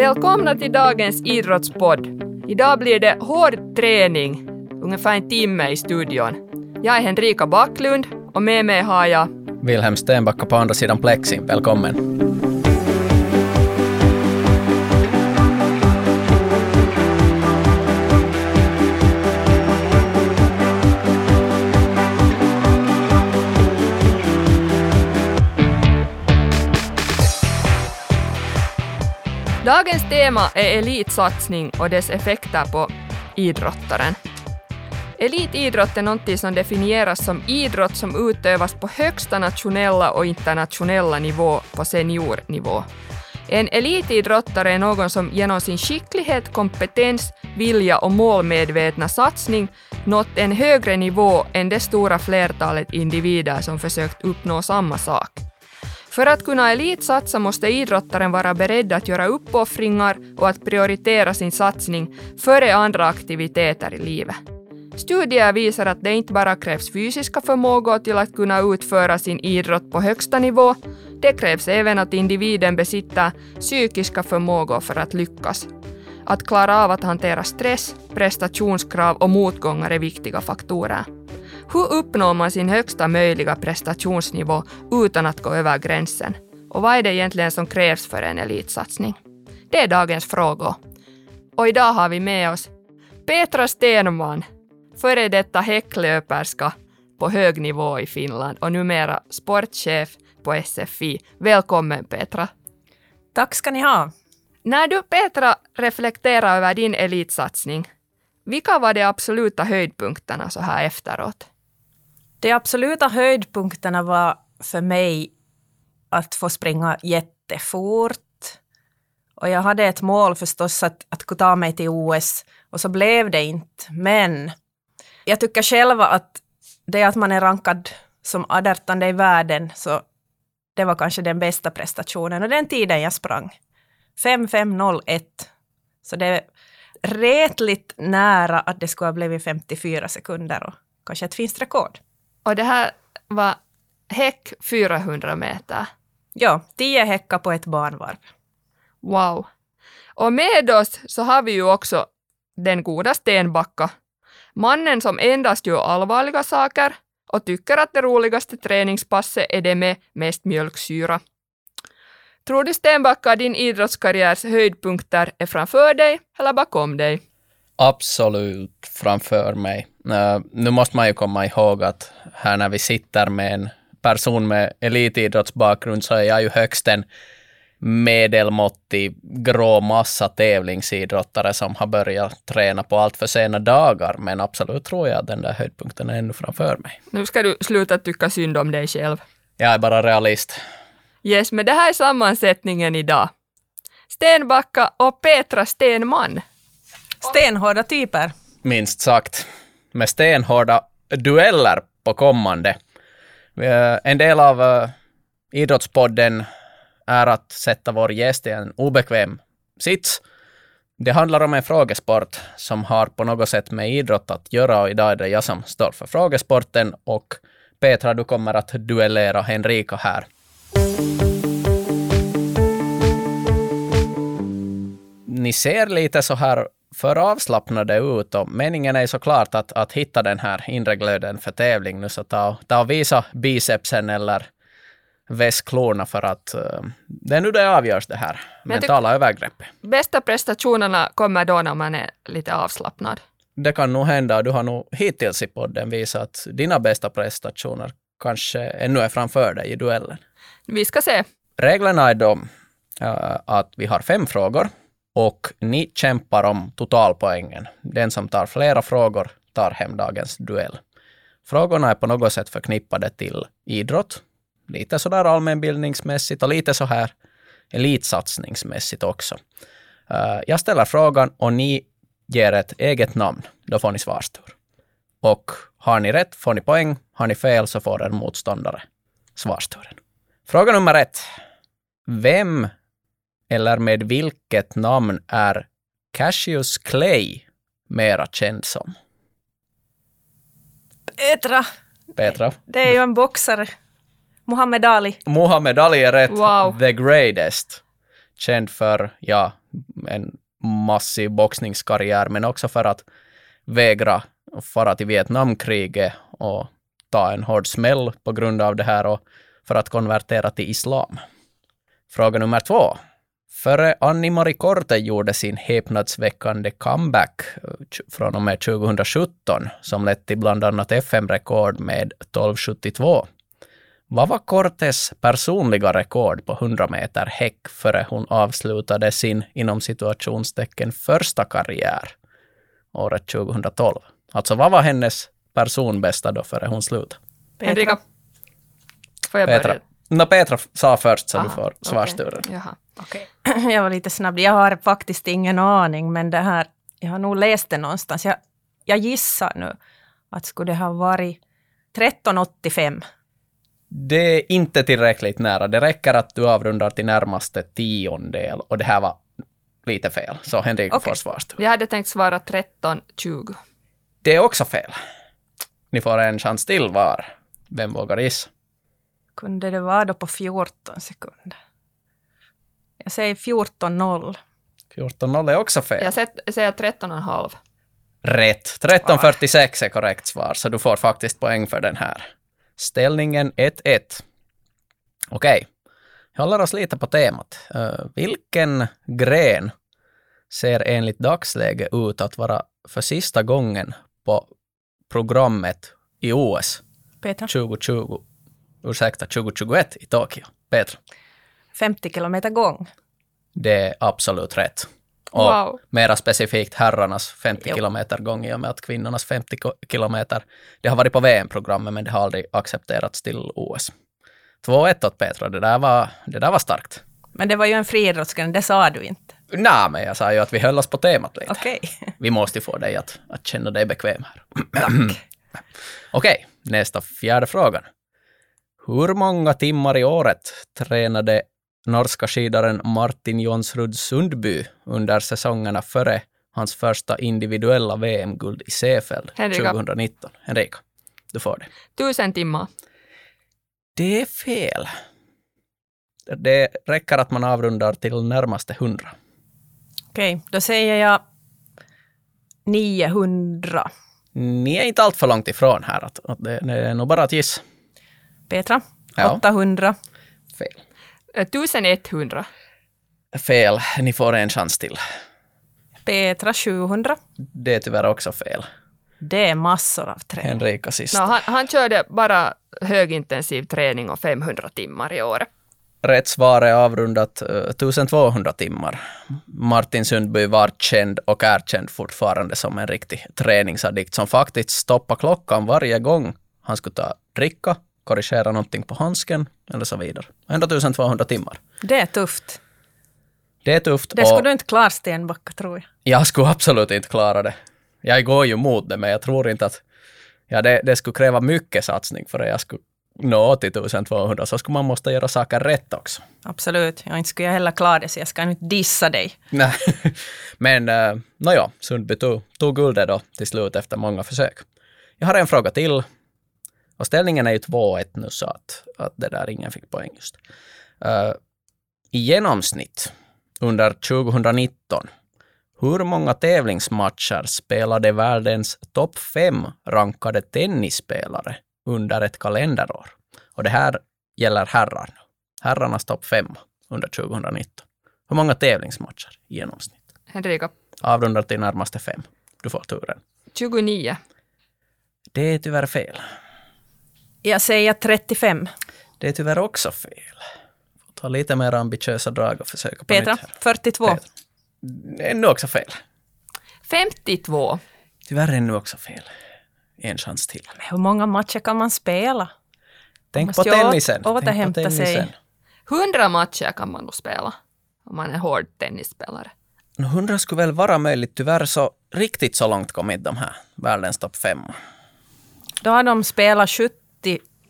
Välkomna till dagens idrottspodd. Idag blir det hård träning, ungefär en timme i studion. Jag är Henrika Backlund och med mig har jag Wilhelm Stenbacka på andra sidan plexin. Välkommen. Dagens tema är elitsatsning och dess effekter på idrottaren. Elitidrott är något som definieras som idrott som utövas på högsta nationella och internationella nivå på seniornivå. En elitidrottare är någon som genom sin skicklighet, kompetens, vilja och målmedvetna satsning nått en högre nivå än det stora flertalet individer som försökt uppnå samma sak. För att kunna elitsatsa måste idrottaren vara beredd att göra uppoffringar och att prioritera sin satsning före andra aktiviteter i livet. Studier visar att det inte bara krävs fysiska förmågor till att kunna utföra sin idrott på högsta nivå, det krävs även att individen besitter psykiska förmågor för att lyckas. Att klara av att hantera stress, prestationskrav och motgångar är viktiga faktorer. Hur uppnår man sin högsta möjliga prestationsnivå utan att gå över gränsen? Och vad är det egentligen som krävs för en elitsatsning? Det är dagens frågor. Och idag har vi med oss Petra Stenman, före detta häcklöperska på hög nivå i Finland och numera sportchef på SFI. Välkommen Petra. Tack ska ni ha. När du Petra reflekterar över din elitsatsning, vilka var de absoluta höjdpunkterna så här efteråt? De absoluta höjdpunkterna var för mig att få springa jättefort. Och jag hade ett mål förstås att, att kunna ta mig till OS och så blev det inte. Men jag tycker själva att det att man är rankad som 18 i världen, så det var kanske den bästa prestationen och den tiden jag sprang. 55.01. Så det är retligt nära att det skulle ha blivit 54 sekunder och kanske ett finskt rekord. Och det här var häck 400 meter. Ja, 10 häckar på ett banvarv. Wow. Och med oss så har vi ju också den goda Stenbacka. Mannen som endast gör allvarliga saker och tycker att det roligaste träningspasset är det med mest mjölksyra. Tror du Stenbacka din idrottskarriärs höjdpunkter är framför dig eller bakom dig? Absolut framför mig. Uh, nu måste man ju komma ihåg att här när vi sitter med en person med elitidrottsbakgrund så är jag ju högst en medelmåttig grå massa tävlingsidrottare som har börjat träna på allt för sena dagar. Men absolut tror jag att den där höjdpunkten är ännu framför mig. Nu ska du sluta tycka synd om dig själv. Jag är bara realist. Yes, men det här är sammansättningen idag. Stenbacka och Petra Stenman. Stenhårda typer. Minst sagt. Med stenhårda dueller på kommande. Eh, en del av eh, Idrottspodden är att sätta vår gäst i en obekväm sits. Det handlar om en frågesport som har på något sätt med idrott att göra och idag är det jag som står för frågesporten och Petra, du kommer att duellera Henrika här. Ni ser lite så här för avslappnade ut och meningen är såklart att, att hitta den här inre glöden för tävling nu så ta, ta och visa bicepsen eller väsklorna för att uh, det är nu det avgörs det här mentala övergreppet. Bästa prestationerna kommer då när man är lite avslappnad. Det kan nog hända. Du har nog hittills i podden visat att dina bästa prestationer kanske ännu är framför dig i duellen. Vi ska se. Reglerna är då uh, att vi har fem frågor och ni kämpar om totalpoängen. Den som tar flera frågor tar hem dagens duell. Frågorna är på något sätt förknippade till idrott, lite sådär allmänbildningsmässigt och lite så här elitsatsningsmässigt också. Eh, jag ställer frågan och ni ger ett eget namn. Då får ni svarstur. Och har ni rätt får ni poäng. Har ni fel så får er motståndare svarsturen. Fråga nummer ett. Vem eller med vilket namn är Cassius Clay mera känd som? Petra. Petra. Det är ju en boxare. Muhammad Ali. Muhammad Ali är rätt. Wow. The greatest. känd för, ja, en massiv boxningskarriär, men också för att vägra fara till Vietnamkriget och ta en hård smäll på grund av det här och för att konvertera till islam. Fråga nummer två. Före Annie-Marie Korte gjorde sin häpnadsväckande comeback eh, från och med 2017, som lett till bland annat FM-rekord med 1272. Vad var Cortes personliga rekord på 100 meter häck före hon avslutade sin, inom situationstecken, första karriär året 2012? Alltså vad var hennes personbästa då före hon slutade? Henrika. Får jag Petra. börja? No, Petra sa först så du Aha, får okej. svarsturen. Jaha. Okej. Jag var lite snabb. Jag har faktiskt ingen aning, men det här, jag har nog läst det någonstans. Jag, jag gissar nu att skulle det ha varit 1385. Det är inte tillräckligt nära. Det räcker att du avrundar till närmaste tiondel och det här var lite fel. Så Henrik Okej. får svarstur. Jag hade tänkt svara 13.20. Det är också fel. Ni får en chans till var. Vem vågar gissa? Kunde det vara då på 14 sekunder? Jag säger 14.0. 14.0 är också fel. Jag säger 13,5. Rätt. 13.46 är korrekt svar, så du får faktiskt poäng för den här. Ställningen 1-1. Okej, jag håller oss lite på temat. Eh, vilken gren ser enligt dagsläge ut att vara för sista gången på programmet i OS Petra? 2020, ursäkta, 2021 i Tokyo? Petra, 50 kilometer gång. det är absolut rätt. Och Wow. mera specifikt herrarnas 50 Jo. kilometer gång i och med att kvinnornas 50 ko- kilometer, det har varit på VM-programmet men det har aldrig accepterats till OS. 2-1 åt Petra, det där var, det där var starkt. Men det var ju en friidrottsgren, det sa du inte. Nej, men jag sa ju att vi höll oss på temat lite. Okej. Vi måste få dig att, att känna dig bekväm här. Okej, nästa fjärde frågan. Hur många timmar i året tränade norska skidaren Martin Jonsrud Sundby under säsongerna före hans första individuella VM-guld i Seefeld Henrika. 2019? Henrika, du får det. Tusen timmar. Det är fel. Det räcker att man avrundar till närmaste hundra. Okej, då säger jag 900. Ni är inte allt för långt ifrån här. Att, det, det är nog bara att gissa. Petra? Ja. 800. Fel. Eh, 1100. Fel. Ni får en chans till. Petra 700. Det är tyvärr också fel. Det är massor av träning. Henrika sist. No, han, han körde bara högintensiv träning och 500 timmar i året. Rätt svar är avrundat eh, 1200 timmar. Martin Sundby var känd och är känd fortfarande som en riktig träningsaddikt som faktiskt stoppade klockan varje gång han skulle ta dricka, korrigera någonting på handsken eller så vidare. Ändå 1200 timmar. Det är tufft. Det är tufft Det och skulle du inte klara Stenbacka, tror jag. jag skulle absolut inte klara det. Jag går ju mot det, men jag tror inte att ja, det, det skulle kräva mycket satsning för att jag skulle nå till 1200, så skulle man måste göra saker rätt också. Absolut. Jag inte skulle jag heller klara det, så jag ska inte dissa dig. Nej, men uh, nåja, Sundby tog, tog guldet då till slut efter många försök. Jag har en fråga till. Och ställningen är ju 2-1 nu så att, att det där ingen fick poäng just. Eh, I genomsnitt under 2019, hur många tävlingsmatcher spelade världens topp fem rankade tennisspelare under ett kalenderår? Och det här gäller herrar. Herrarnas topp fem under 2019. Hur många tävlingsmatcher i genomsnitt? Henrika, Avrundar till närmaste fem. Du får turen. 29. Det är tyvärr fel. Jag säger 35. Det är tyvärr också fel. Får ta lite mer ambitiösa drag och försöka på Petra? nytt här. 42. Petra. Ännu också fel. 52. Tyvärr ännu också fel. En chans till. Men hur många matcher kan man spela? Tänk Måste på tennisen. Tänk på återhämta sig. tennisen. 100 matcher kan man nog spela om man är hård tennisspelare. No, 100 skulle väl vara möjligt. Tyvärr så riktigt så långt kom inte de här världens topp fem. Då har de spelat 70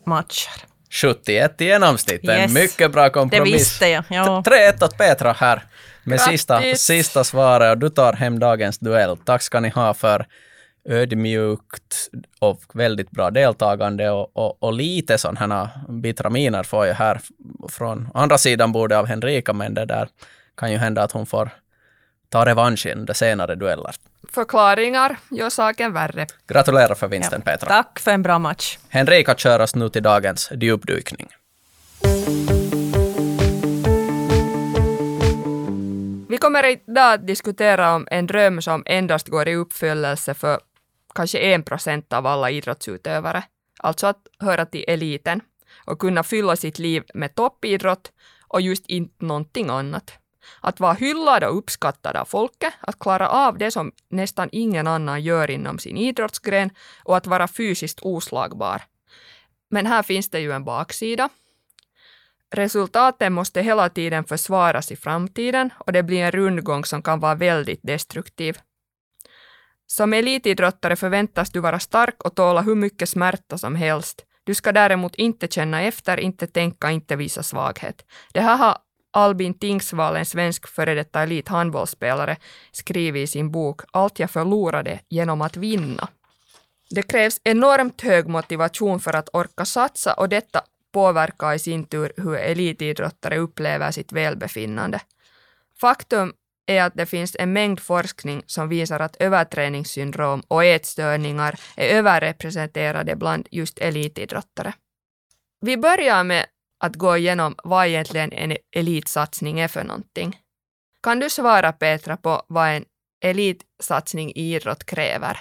matcher. 71 i genomsnitt. En Yes. mycket bra Det kompromiss. visste jag. Ja. 3-1 åt Petra här med Grattis. sista, sista svaret och du tar hem dagens duell. Tack ska ni ha för ödmjukt och väldigt bra deltagande och, och, och lite sådana här bittra miner får jag här från andra sidan bordet av Henrika, men det där kan ju hända att hon får ta revansch i senare dueller. Förklaringar gör saken värre. Gratulerar för vinsten Petra. Tack för en bra match. Henrika kör oss nu till dagens djupdykning. Vi kommer idag att diskutera om en dröm som endast går i uppfyllelse för kanske en procent av alla idrottsutövare. Alltså att höra till eliten och kunna fylla sitt liv med toppidrott och just inte någonting annat. Att vara hyllad och uppskattad av folket, att klara av det som nästan ingen annan gör inom sin idrottsgren och att vara fysiskt oslagbar. Men här finns det ju en baksida. Resultaten måste hela tiden försvaras i framtiden och det blir en rundgång som kan vara väldigt destruktiv. Som elitidrottare förväntas du vara stark och tåla hur mycket smärta som helst. Du ska däremot inte känna efter, inte tänka, inte visa svaghet. Det här har Albin Tingsvall, en svensk före detta elithandbollsspelare, skrivit i sin bok Allt jag förlorade genom att vinna. Det krävs enormt hög motivation för att orka satsa och detta påverkar i sin tur hur elitidrottare upplever sitt välbefinnande. Faktum är att det finns en mängd forskning som visar att överträningssyndrom och ätstörningar är överrepresenterade bland just elitidrottare. Vi börjar med att gå igenom vad egentligen en elitsatsning är för någonting. Kan du svara Petra på vad en elitsatsning i idrott kräver?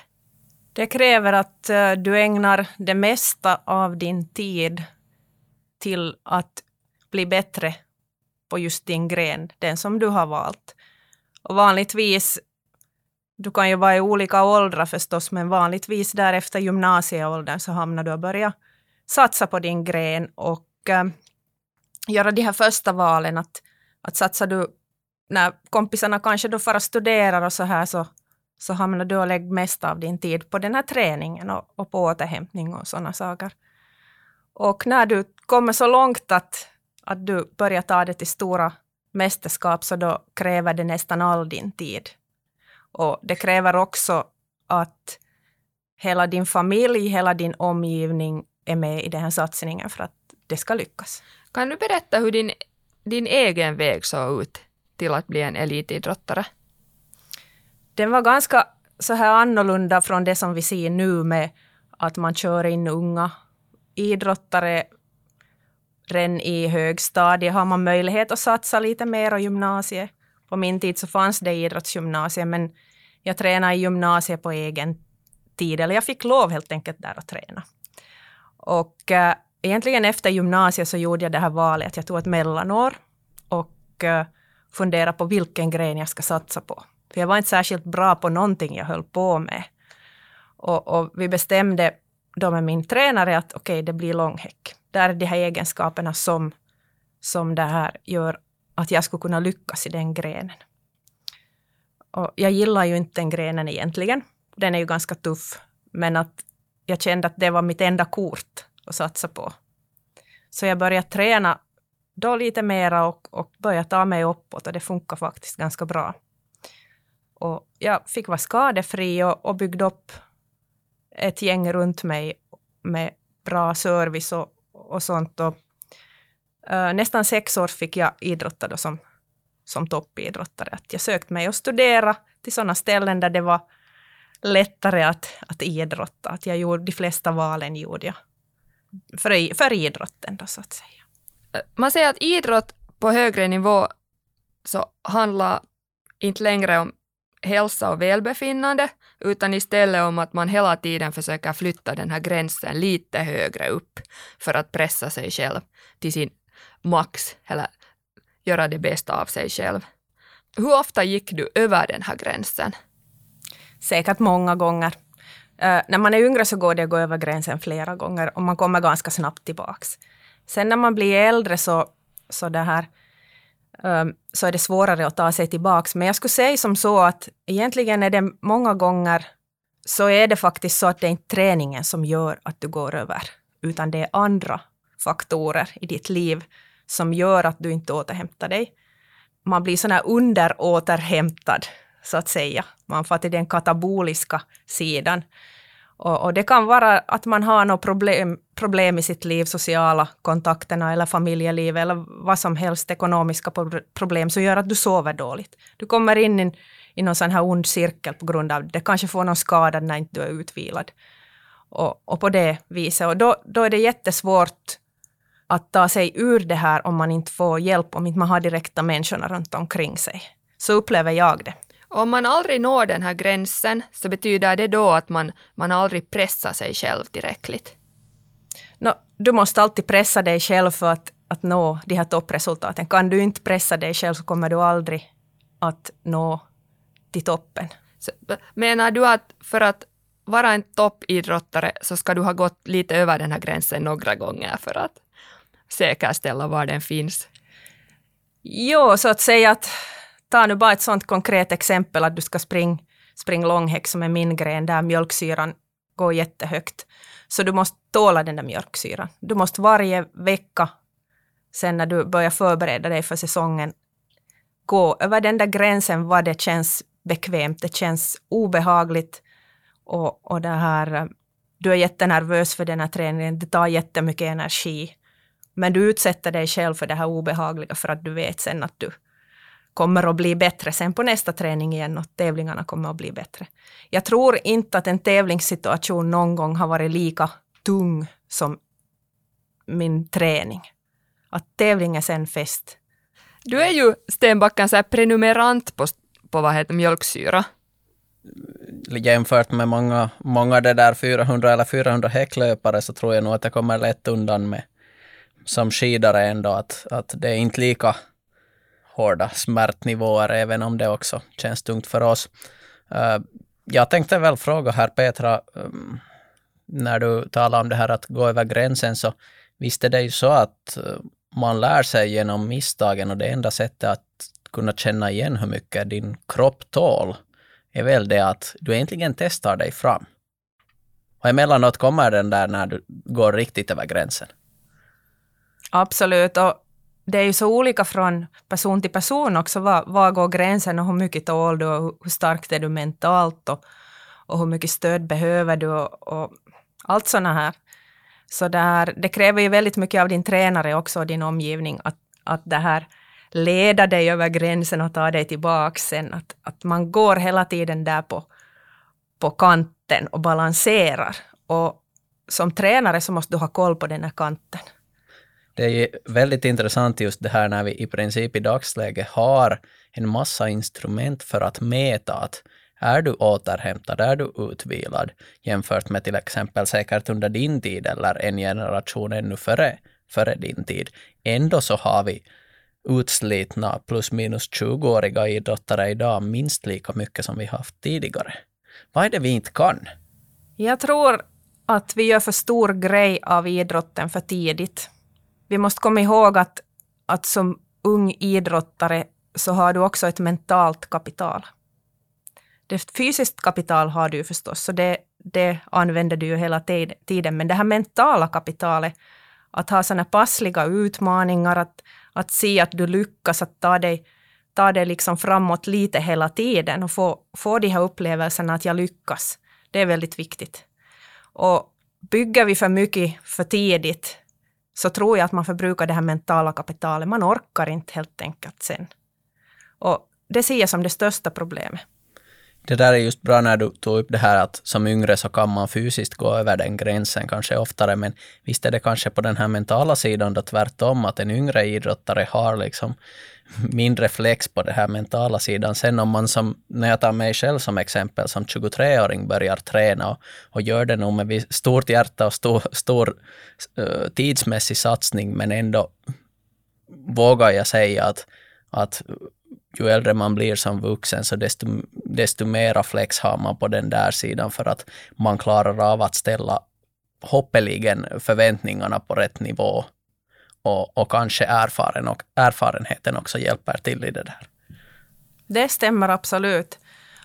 Det kräver att eh, du ägnar det mesta av din tid till att bli bättre på just din gren, den som du har valt. Och vanligtvis, du kan ju vara i olika åldrar förstås, men vanligtvis därefter gymnasieåldern så hamnar du och börjar satsa på din gren och eh, göra de här första valen. Att, att satsar du, när kompisarna kanske då fara studerar och så här, så, så hamnar du och lägger mest av din tid på den här träningen och, och på återhämtning och sådana saker. Och när du kommer så långt att, att du börjar ta det till stora mästerskap, så då kräver det nästan all din tid. Och det kräver också att hela din familj, hela din omgivning är med i den här satsningen för att det ska lyckas. Kan du berätta hur din, din egen väg såg ut till att bli en elitidrottare? Den var ganska så här annorlunda från det som vi ser nu med att man kör in unga idrottare redan i högstadiet har man möjlighet att satsa lite mer och gymnasiet. På min tid så fanns det idrottsgymnasiet, men jag tränade i gymnasiet på egen tid, eller jag fick lov helt enkelt där att träna. Och äh, egentligen efter gymnasiet så gjorde jag det här valet, att jag tog ett mellanår och eh, funderade på vilken gren jag ska satsa på. För jag var inte särskilt bra på någonting jag höll på med. Och, och vi bestämde då med min tränare att okej, okay, det blir långhäck. Där är de här egenskaperna som, som det här gör att jag skulle kunna lyckas i den grenen. Och jag gillar ju inte den grenen egentligen. Den är ju ganska tuff. Men att jag kände att det var mitt enda kort att satsa på. Så jag började träna då lite mera och, och började ta mig uppåt och det funkar faktiskt ganska bra. Och jag fick vara skadefri och, och byggde upp ett gäng runt mig med bra service och, och sånt. Och, uh, nästan sex år fick jag idrotta då som, som toppidrottare. Att jag sökte mig och studera till sådana ställen där det var lättare att, att idrotta. Att jag gjorde, de flesta valen gjorde jag för, för idrotten då, så att säga. Man säger att idrott på högre nivå så handlar inte längre om hälsa och välbefinnande, utan istället om att man hela tiden försöker flytta den här gränsen lite högre upp för att pressa sig själv till sin max, eller göra det bästa av sig själv. Hur ofta gick du över den här gränsen? Säkert många gånger. Uh, när man är yngre så går det att gå över gränsen flera gånger och man kommer ganska snabbt tillbaks. Sen när man blir äldre så, så det här um, så är det svårare att ta sig tillbaks. Men jag skulle säga som så att egentligen är det många gånger så är det faktiskt så att det är inte träningen som gör att du går över, utan det är andra faktorer i ditt liv som gör att du inte återhämtar dig. Man blir sån här underåterhämtad, så att säga. Man får till den kataboliska sidan. Och, och, det kan vara att man har något problem, problem i sitt liv, sociala kontakterna eller familjelivet eller vad som helst, ekonomiska problem, som gör att du sover dåligt. Du kommer in i, i någon sån här ond cirkel på grund av det. kanske får någon skada när inte du är utvilad. Och, och på det viset. Och då, då är det jättesvårt att ta sig ur det här om man inte får hjälp, om inte man har direkta människorna runt omkring sig. Så upplever jag det. Om man aldrig når den här gränsen så betyder det då att man, man aldrig pressar sig själv tillräckligt? No, du måste alltid pressa dig själv för att, att nå de här toppresultaten. Kan du inte pressa dig själv så kommer du aldrig att nå till toppen. Så, menar du att för att vara en toppidrottare så ska du ha gått lite över den här gränsen några gånger för att säkerställa var den finns? Jo, så att säga att ta nu bara ett sånt konkret exempel att du ska springa spring långhäck som är min gren där mjölksyran går jättehögt. Så du måste tåla den där mjölksyran. Du måste varje vecka sen när du börjar förbereda dig för säsongen gå över den där gränsen vad det känns bekvämt, det känns obehagligt och, och det här, du är jättenervös för den här träningen, det tar jättemycket energi. Men du utsätter dig själv för det här obehagliga för att du vet sen att du kommer att bli bättre sen på nästa träning igen och tävlingarna kommer att bli bättre. Jag tror inte att en tävlingssituation någon gång har varit lika tung som min träning. Att tävling är sen fest. Du är ju Stenbacken så prenumerant på, på vad heter mjölksyra. Jämfört med många, många det där 400 eller 400 häcklöpare så tror jag nog att jag kommer lätt undan med som skidare ändå att, att det är inte lika hårda smärtnivåer, även om det också känns tungt för oss. Eh, jag tänkte väl fråga här Petra, ehm, när du talar om det här att gå över gränsen, så visst är det ju så att eh, man lär sig genom misstagen och det enda sättet att kunna känna igen hur mycket din kropp tål är väl det att du egentligen testar dig fram. Och emellanåt kommer den där när du går riktigt över gränsen. Absolut, och det är ju så olika från person till person också. Var, var går gränsen och hur mycket tål du och hur starkt är du mentalt och, och hur mycket stöd behöver du och, och allt sådana här. Så där, det kräver ju väldigt mycket av din tränare också och din omgivning att, att det här leda dig över gränsen och ta dig tillbaka sen. Att, att man går hela tiden där på, på kanten och balanserar. Och som tränare så måste du ha koll på den här kanten. Det är väldigt intressant just det här när vi i princip i dagsläget har en massa instrument för att mäta att är du återhämtad, är du utvilad jämfört med till exempel säkert under din tid eller en generation ännu före, före din tid. Ändå så har vi utslitna plus minus 20-åriga idrottare idag minst lika mycket som vi haft tidigare. Vad är det vi inte kan? Jag tror att vi gör för stor grej av idrotten för tidigt vi måste komma ihåg att, att som ung idrottare så har du också ett mentalt kapital. Det fysiskt kapital har du förstås, så det, det använder du ju hela tiden. Men det här mentala kapitalet, att ha sådana passliga utmaningar, att, att se att du lyckas, att ta dig, ta dig liksom framåt lite hela tiden och få, få de här upplevelserna att jag lyckas. Det är väldigt viktigt. Och bygger vi för mycket för tidigt så tror jag att man förbrukar det här mentala kapitalet. Man orkar inte helt enkelt sen. Och det ser jag som det största problemet. Det där är just bra när du tog upp det här att som yngre så kan man fysiskt gå över den gränsen kanske oftare, men visst är det kanske på den här mentala sidan då tvärtom, att en yngre idrottare har liksom mindre flex på den här mentala sidan. Sen om man som, när jag tar mig själv som exempel, som 23-åring börjar träna och, och gör det nog med stort hjärta och stor, stor uh, tidsmässig satsning, men ändå vågar jag säga att, att ju äldre man blir som vuxen så desto, desto mera flex har man på den där sidan för att man klarar av att ställa hoppeligen förväntningarna på rätt nivå och, och kanske erfaren och, erfarenheten också hjälper till i det där. Det stämmer absolut.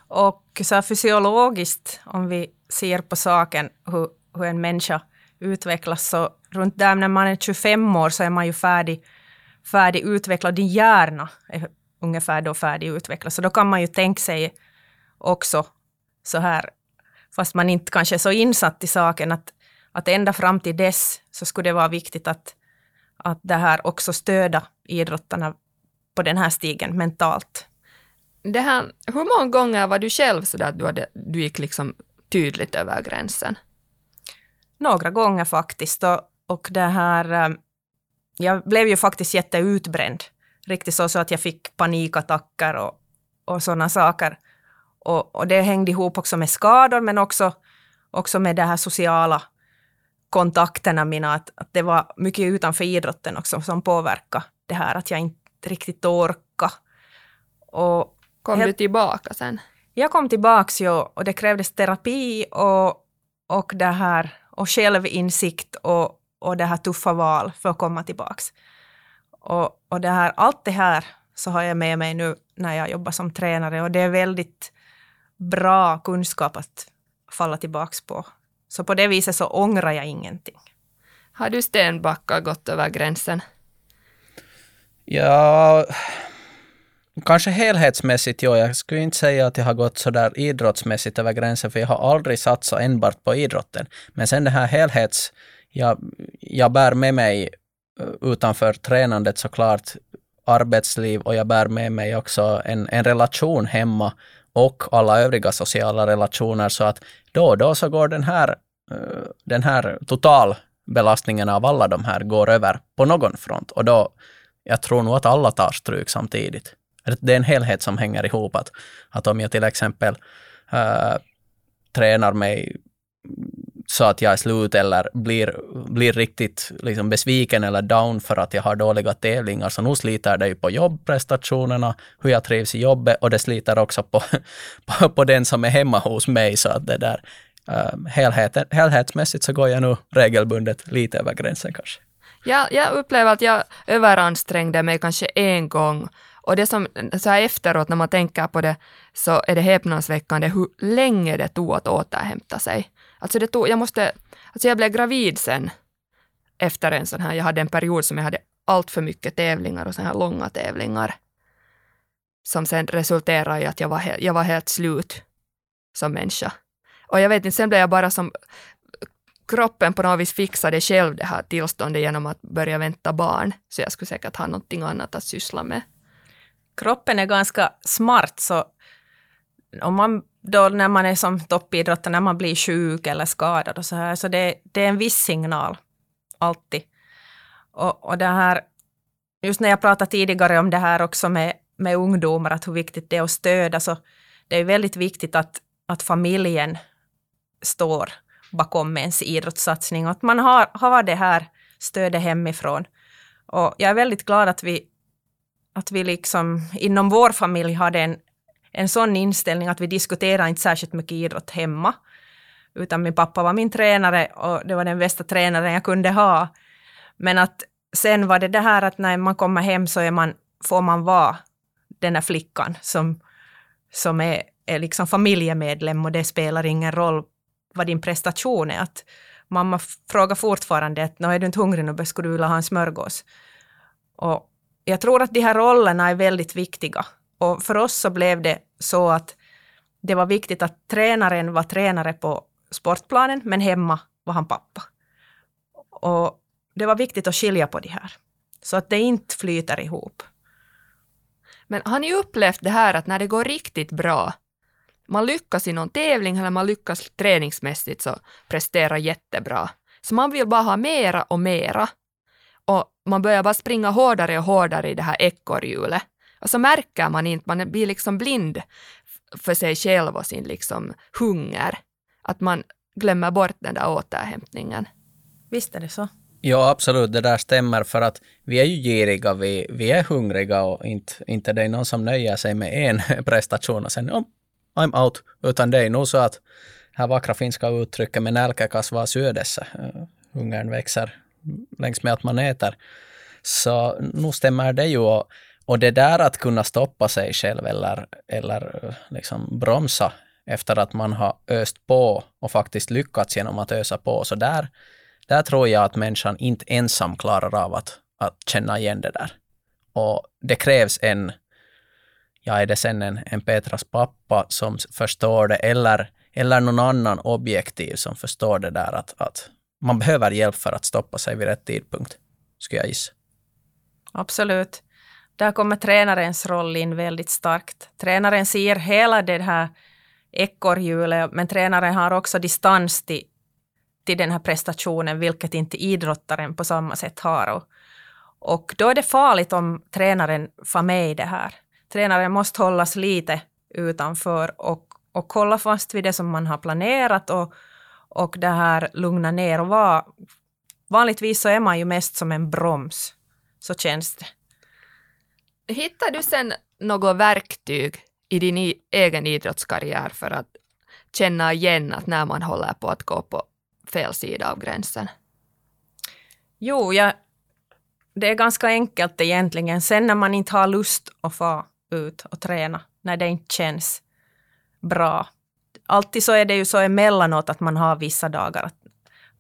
Och så fysiologiskt, om vi ser på saken, hur, hur en människa utvecklas, så runt där när man är 25 år så är man ju färdig, färdig utvecklad. Din hjärna är ungefär då färdig utvecklad. Så då kan man ju tänka sig också så här fast man inte kanske är så insatt i saken, att, att ända fram till dess så skulle det vara viktigt att, att det här också stöda idrottarna på den här stigen mentalt. Det här, hur många gånger var du själv så där att du, hade, du gick liksom tydligt över gränsen? Några gånger faktiskt. Och, och det här, eh, jag blev ju faktiskt jätteutbränd. Riktigt så, så att jag fick panikattacker och, och sådana saker. Och, och, det hängde ihop också med skador, men också, också med de här sociala kontakterna mina. Att, att det var mycket utanför idrotten också som påverkade det här att jag inte riktigt orkade. Och Kom helt, du tillbaka sen? Jag kom tillbaka ju och det krävdes terapi och, och det här och självinsikt och, och det här tuffa val för att komma tillbaka. Och, och det här, allt det här så har jag med mig nu när jag jobbar som tränare och det är väldigt bra kunskap att falla tillbaka på. Så på det viset så ångrar jag ingenting. Har du Stenbacka gått över gränsen? Ja, kanske helhetsmässigt, ja. Jag skulle inte säga att jag har gått så där idrottsmässigt över gränsen, för jag har aldrig satsat enbart på idrotten. Men sen det här helhets... Jag, jag bär med mig Eh, utanför tränandet såklart arbetsliv och jag bär med mig också en, en relation hemma och alla övriga sociala relationer så att då och då så går den här, eh, den här totalbelastningen av alla de här går över på någon front och då jag tror nog att alla tar stryk samtidigt. Det är en helhet som hänger ihop. Att, att om jag till exempel äh, tränar mig så att jag är slut eller blir, blir riktigt liksom besviken eller down för att jag har dåliga tävlingar, så nu sliter det ju på jobbprestationerna, hur jag trivs i jobbet och det sliter också på, på, på den som är hemma hos mig. Så att det där, uh, helheten, helhetsmässigt så går jag nu regelbundet lite över gränsen kanske. Ja, jag upplever att jag överansträngde mig kanske en gång och det som så här efteråt när man tänker på det så är det häpnadsväckande hur länge det tog att återhämta sig. Alltså det tog, jag måste, alltså jag blev gravid sen efter en sån här, jag hade en period som jag hade allt för mycket tävlingar och såna här långa tävlingar. Som sen resulterade i att jag var, jag var helt slut som människa. Och jag vet inte, sen blev jag bara som kroppen på något vis fixade själv det här tillståndet genom att börja vänta barn. Så jag skulle säkert ha någonting annat att syssla med. Kroppen är ganska smart, så om man då när man är som toppidrottare, när man blir sjuk eller skadad och så här, så det, det är en viss signal, alltid. Och, och det här, just när jag pratade tidigare om det här också med, med ungdomar, att hur viktigt det är att stödja, så det är väldigt viktigt att, att familjen står bakom ens idrottssatsning och att man har, har det här stödet hemifrån. Och jag är väldigt glad att vi, att vi liksom inom vår familj hade en, en sån inställning att vi diskuterar inte särskilt mycket idrott hemma. Utan min pappa var min tränare och det var den bästa tränaren jag kunde ha. Men att sen var det det här att när man kommer hem så är man, får man vara den här flickan som, som är, är liksom familjemedlem och det spelar ingen roll vad din prestation är. Att mamma frågar fortfarande att är du inte hungrig nu, skulle du vilja ha en smörgås? Och jag tror att de här rollerna är väldigt viktiga. Och för oss så blev det så att det var viktigt att tränaren var tränare på sportplanen, men hemma var han pappa. Och det var viktigt att skilja på de här, så att det inte flyter ihop. Men har ni upplevt det här att när det går riktigt bra, man lyckas i någon tävling eller man lyckas träningsmässigt så presterar jättebra. Så man vill bara ha mera och mera. Och man börjar bara springa hårdare och hårdare i det här ekorrhjulet. Och så märker man inte, man blir liksom blind för sig själv och sin liksom hunger. Att man glömmer bort den där återhämtningen. Visst är det så. Ja, absolut, det där stämmer för att vi är ju giriga, vi, vi är hungriga och inte, inte det är någon som nöjer sig med en prestation och sen oh, I'm out, utan det är nog så att här vackra finska uttrycket med nälkä kasvaa syödessä. Hungern växer längs med att man äter. Så nu stämmer det ju. Och, och det där att kunna stoppa sig själv eller, eller liksom bromsa efter att man har öst på och faktiskt lyckats genom att ösa på. Så där, där tror jag att människan inte ensam klarar av att, att känna igen det där. Och det krävs en ja, är det sen en, en Petras pappa som förstår det eller, eller någon annan objektiv som förstår det där att, att man behöver hjälp för att stoppa sig vid rätt tidpunkt, skulle jag gissa. Absolut. Där kommer tränarens roll in väldigt starkt. Tränaren ser hela det här ekorrhjulet, men tränaren har också distans till, till den här prestationen, vilket inte idrottaren på samma sätt har. Och, och då är det farligt om tränaren får med i det här. Tränaren måste hållas lite utanför och, och hålla fast vid det som man har planerat och, och det här lugna ner och vara... Vanligtvis så är man ju mest som en broms. Så känns det. Hittar du sen något verktyg i din egen idrottskarriär för att känna igen att när man håller på att gå på fel sida av gränsen? Jo, jag, det är ganska enkelt egentligen. Sen när man inte har lust att få ut och träna, när det inte känns bra. Alltid så är det ju så emellanåt att man har vissa dagar att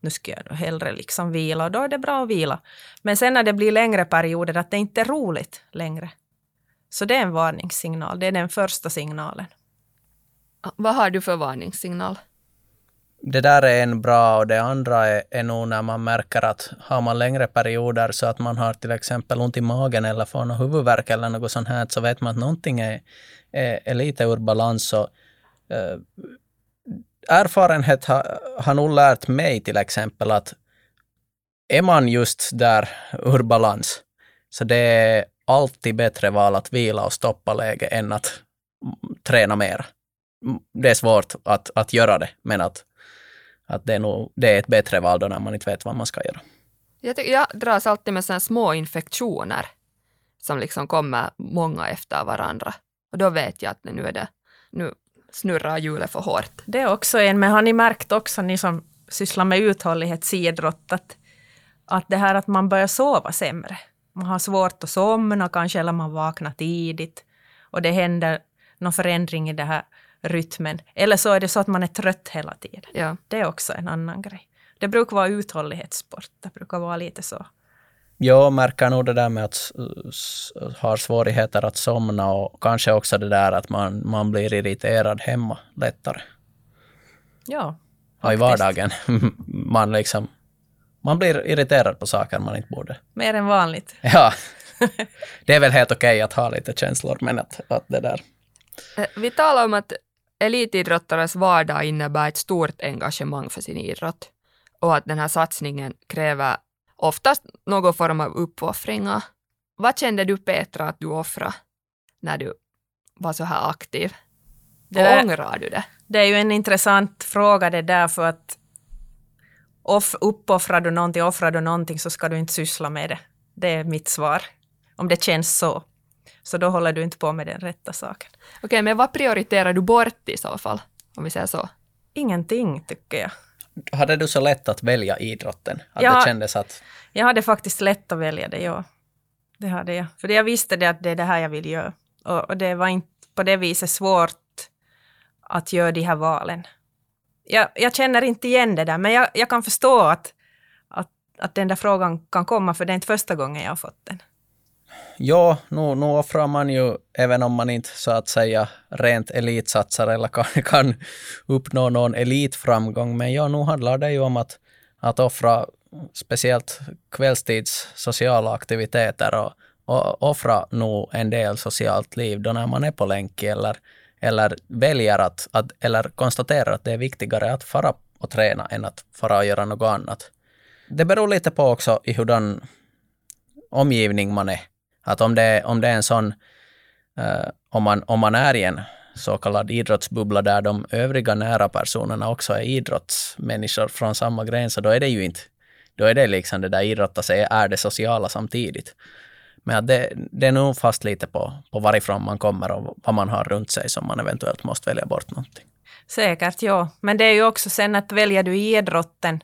nu ska jag hellre liksom vila och då är det bra att vila. Men sen när det blir längre perioder att det inte är roligt längre. Så det är en varningssignal, det är den första signalen. Vad har du för varningssignal? Det där är en bra och det andra är, är nog när man märker att har man längre perioder så att man har till exempel ont i magen eller får någon huvudvärk eller något sånt här så vet man att någonting är, är, är lite ur balans. Och, äh, erfarenhet har, har nog lärt mig till exempel att är man just där ur balans, så det är alltid bättre val att vila och stoppa läge än att träna mer. Mm, det är svårt att, att göra det, men att, att det, är nog, det är ett bättre val då när man inte vet vad man ska göra. Jag, tycker, jag dras alltid med såna små infektioner som liksom kommer många efter varandra. Och då vet jag att nu är det, nu snurrar hjulet för hårt. Det är också en, men har ni märkt också, ni som sysslar med uthållighetsidrott, att, att det här att man börjar sova sämre. Man har svårt att somna kanske, eller man vaknar tidigt. Och det händer någon förändring i den här rytmen. Eller så är det så att man är trött hela tiden. Ja. Det är också en annan grej. Det brukar vara uthållighetssport. Det brukar vara lite så. Jag märker nog det där med att ha svårigheter att somna och kanske också det där att man, man blir irriterad hemma lättare. Ja. Och i vardagen. man, liksom, man blir irriterad på saker man inte borde. Mer än vanligt. Ja. Det är väl helt okej okay att ha lite känslor, men att, att det där... Eh, vi talar om att elitidrottares vardag innebär ett stort engagemang för sin idrott och att den här satsningen kräver oftast någon form av uppoffringar. Vad kände du Petra att du offrade när du var så här aktiv? Det ångrar du det? Det är ju en intressant fråga det där för att off, uppoffrar du någonting, offrar du någonting så ska du inte syssla med det. Det är mitt svar. Om det känns så. Så då håller du inte på med den rätta saken. Okej, okay, men vad prioriterar du bort i så fall? Om vi säger så. Ingenting, tycker jag. Hade du så lätt att välja idrotten? Att jag, det kändes att... Jag hade faktiskt lätt att välja det, ja. Det hade jag. För jag visste det att det är det här jag vill göra. Och, och det var inte på det viset svårt att göra de här valen. Jag, jag känner inte igen det där, men jag, jag kan förstå att, att, att den där frågan kan komma, för det är inte första gången jag har fått den. Ja, nu, nu offrar man ju, även om man inte så att säga rent elitsatsar eller kan, kan uppnå någon elitframgång, men ja, nu handlar det ju om att, att offra speciellt kvällstids sociala aktiviteter och, och offra nog en del socialt liv då när man är på länk eller, eller väljer att, att, eller konstaterar att det är viktigare att fara och träna än att fara och göra något annat. Det beror lite på också i hurdan omgivning man är. Att om det, om det är en sån, uh, om, man, om man är i en så kallad idrottsbubbla där de övriga nära personerna också är idrottsmänniskor från samma gren, så då är det ju inte, då är det liksom det där idrotta sig är det sociala samtidigt. Men det, det är nog fast lite på, på varifrån man kommer och vad man har runt sig som man eventuellt måste välja bort någonting. Säkert, ja. Men det är ju också sen att väljer du idrotten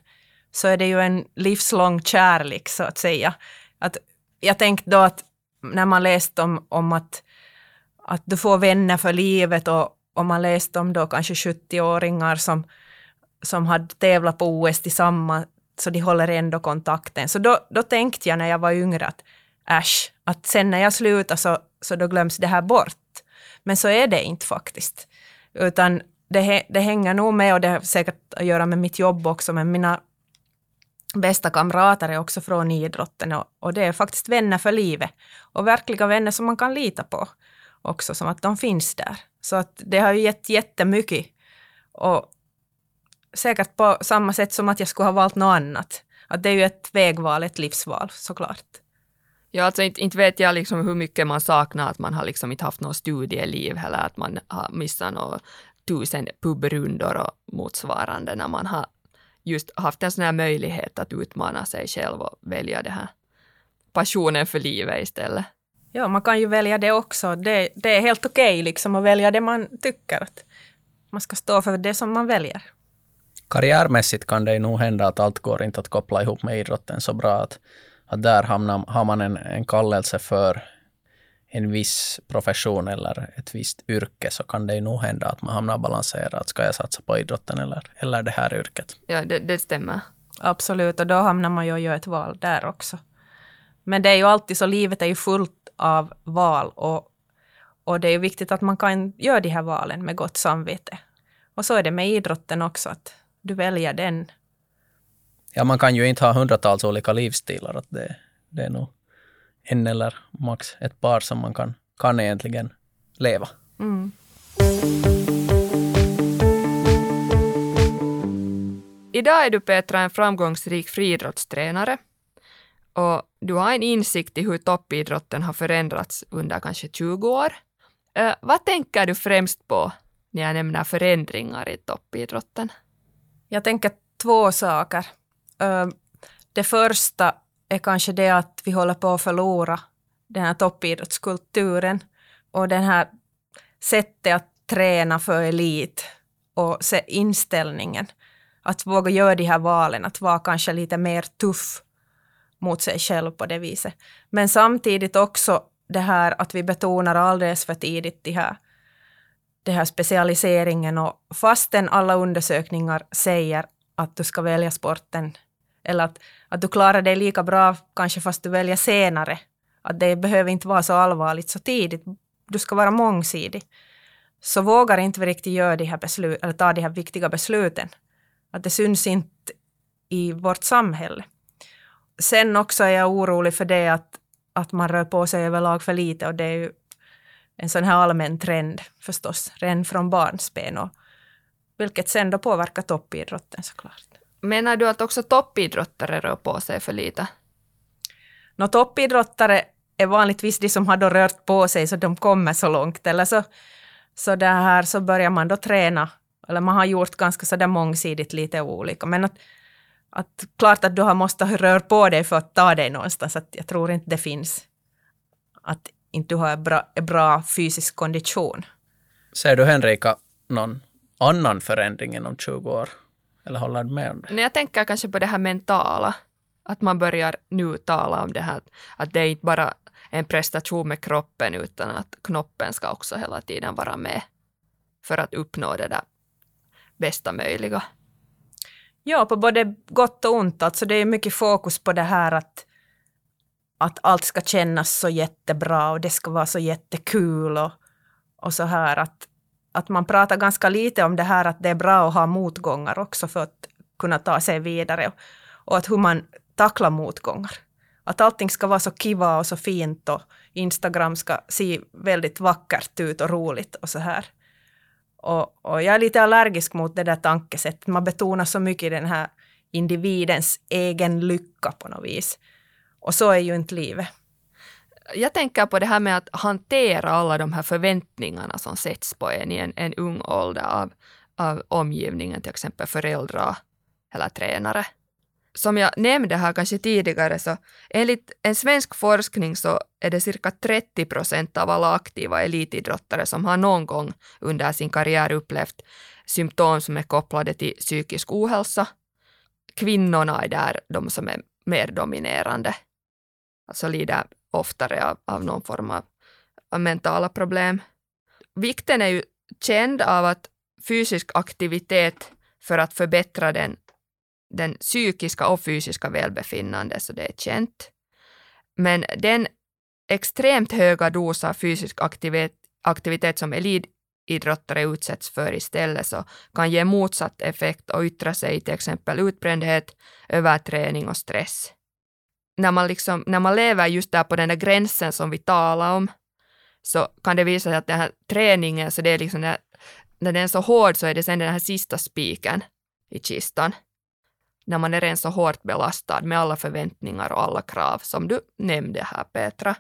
så är det ju en livslång kärlek så att säga. Att jag tänkte då att när man läste om, om att, att du får vänner för livet och, och man läste om då kanske 70-åringar som, som hade tävlat på OS tillsammans, så de håller ändå kontakten. Så då, då tänkte jag när jag var yngre att äsch, att sen när jag slutar så, så då glöms det här bort. Men så är det inte faktiskt. Utan det, det hänger nog med och det har säkert att göra med mitt jobb också, men mina bästa kamrater är också från idrotten och, och det är faktiskt vänner för livet. Och verkliga vänner som man kan lita på också, som att de finns där. Så att det har ju gett jättemycket. Och säkert på samma sätt som att jag skulle ha valt något annat. Att det är ju ett vägval, ett livsval såklart. Ja, alltså inte, inte vet jag liksom hur mycket man saknar att man har liksom inte haft något studieliv eller att man har missat några tusen pubrundor och motsvarande när man har just haft en sån här möjlighet att utmana sig själv och välja det här passionen för livet istället. Ja, man kan ju välja det också. Det, det är helt okej okay liksom att välja det man tycker. Att man ska stå för det som man väljer. Karriärmässigt kan det nog hända att allt går inte att koppla ihop med idrotten så bra att, att där hamnar, har man en, en kallelse för en viss profession eller ett visst yrke så kan det ju nog hända att man hamnar balanserat. Ska jag satsa på idrotten eller, eller det här yrket? Ja, det, det stämmer. Absolut, och då hamnar man ju och gör ett val där också. Men det är ju alltid så, livet är ju fullt av val och, och det är ju viktigt att man kan göra de här valen med gott samvete. Och så är det med idrotten också, att du väljer den. Ja, man kan ju inte ha hundratals olika livsstilar. Att det, det är nog en eller max ett par som man kan, kan egentligen leva. Mm. Idag är du Petra en framgångsrik friidrottstränare och du har en insikt i hur toppidrotten har förändrats under kanske 20 år. Uh, vad tänker du främst på när jag nämner förändringar i toppidrotten? Jag tänker två saker. Uh, det första är kanske det att vi håller på att förlora den här toppidrottskulturen och den här sättet att träna för elit och se inställningen. Att våga göra de här valen, att vara kanske lite mer tuff mot sig själv på det viset. Men samtidigt också det här att vi betonar alldeles för tidigt det här, det här specialiseringen och fastän alla undersökningar säger att du ska välja sporten eller att, att du klarar dig lika bra kanske fast du väljer senare. Att det behöver inte vara så allvarligt så tidigt. Du ska vara mångsidig. Så vågar inte vi riktigt göra de här beslut, eller ta de här viktiga besluten. Att det syns inte i vårt samhälle. Sen också är jag orolig för det att, att man rör på sig överlag för lite och det är ju en sån här allmän trend förstås, redan från barnsben. Och, vilket sen då påverkar toppidrotten såklart. Menar du att också toppidrottare rör på sig för lite? Nå, toppidrottare är vanligtvis de som har då rört på sig så de kommer så långt. Eller så, så, det här, så börjar man då träna. Eller man har gjort ganska så där mångsidigt lite olika. Men att, att klart att du har måste röra på dig för att ta dig någonstans. Att jag tror inte det finns att inte du har en bra, en bra fysisk kondition. Ser du Henrika någon annan förändring inom 20 år? Eller håller du med om det? Nej, jag tänker kanske på det här mentala. Att man börjar nu tala om det här att det är inte bara en prestation med kroppen utan att knoppen ska också hela tiden vara med för att uppnå det där bästa möjliga. Ja, på både gott och ont. Alltså det är mycket fokus på det här att, att allt ska kännas så jättebra och det ska vara så jättekul och, och så här att att man pratar ganska lite om det här att det är bra att ha motgångar också för att kunna ta sig vidare och, och att hur man tacklar motgångar. Att allting ska vara så kiva och så fint och Instagram ska se väldigt vackert ut och roligt och så här. Och, och jag är lite allergisk mot det där tankesättet. Man betonar så mycket den här individens egen lycka på något vis. Och så är ju inte livet jag tänker på det här med att hantera alla de här förväntningarna som sätts på en i en, en ung ålder av, av omgivningen, till exempel föräldrar eller tränare. Som jag nämnde här kanske tidigare, så enligt en svensk forskning så är det cirka 30 procent av alla aktiva elitidrottare som har någon gång under sin karriär upplevt symptom som är kopplade till psykisk ohälsa. Kvinnorna är där de som är mer dominerande, alltså lider oftare av, av någon form av, av mentala problem. Vikten är ju känd av att fysisk aktivitet för att förbättra den, den psykiska och fysiska välbefinnandet, så det är känt. Men den extremt höga dos av fysisk aktivitet, aktivitet som elitidrottare utsätts för istället så kan ge motsatt effekt och yttra sig i till exempel utbrändhet, överträning och stress. När man, liksom, när man lever just där på den där gränsen som vi talar om så kan det visa sig att den här träningen, så det är liksom när, när den är så hård så är det sen den här sista spiken i kistan. När man är redan så hårt belastad med alla förväntningar och alla krav som du nämnde här Petra.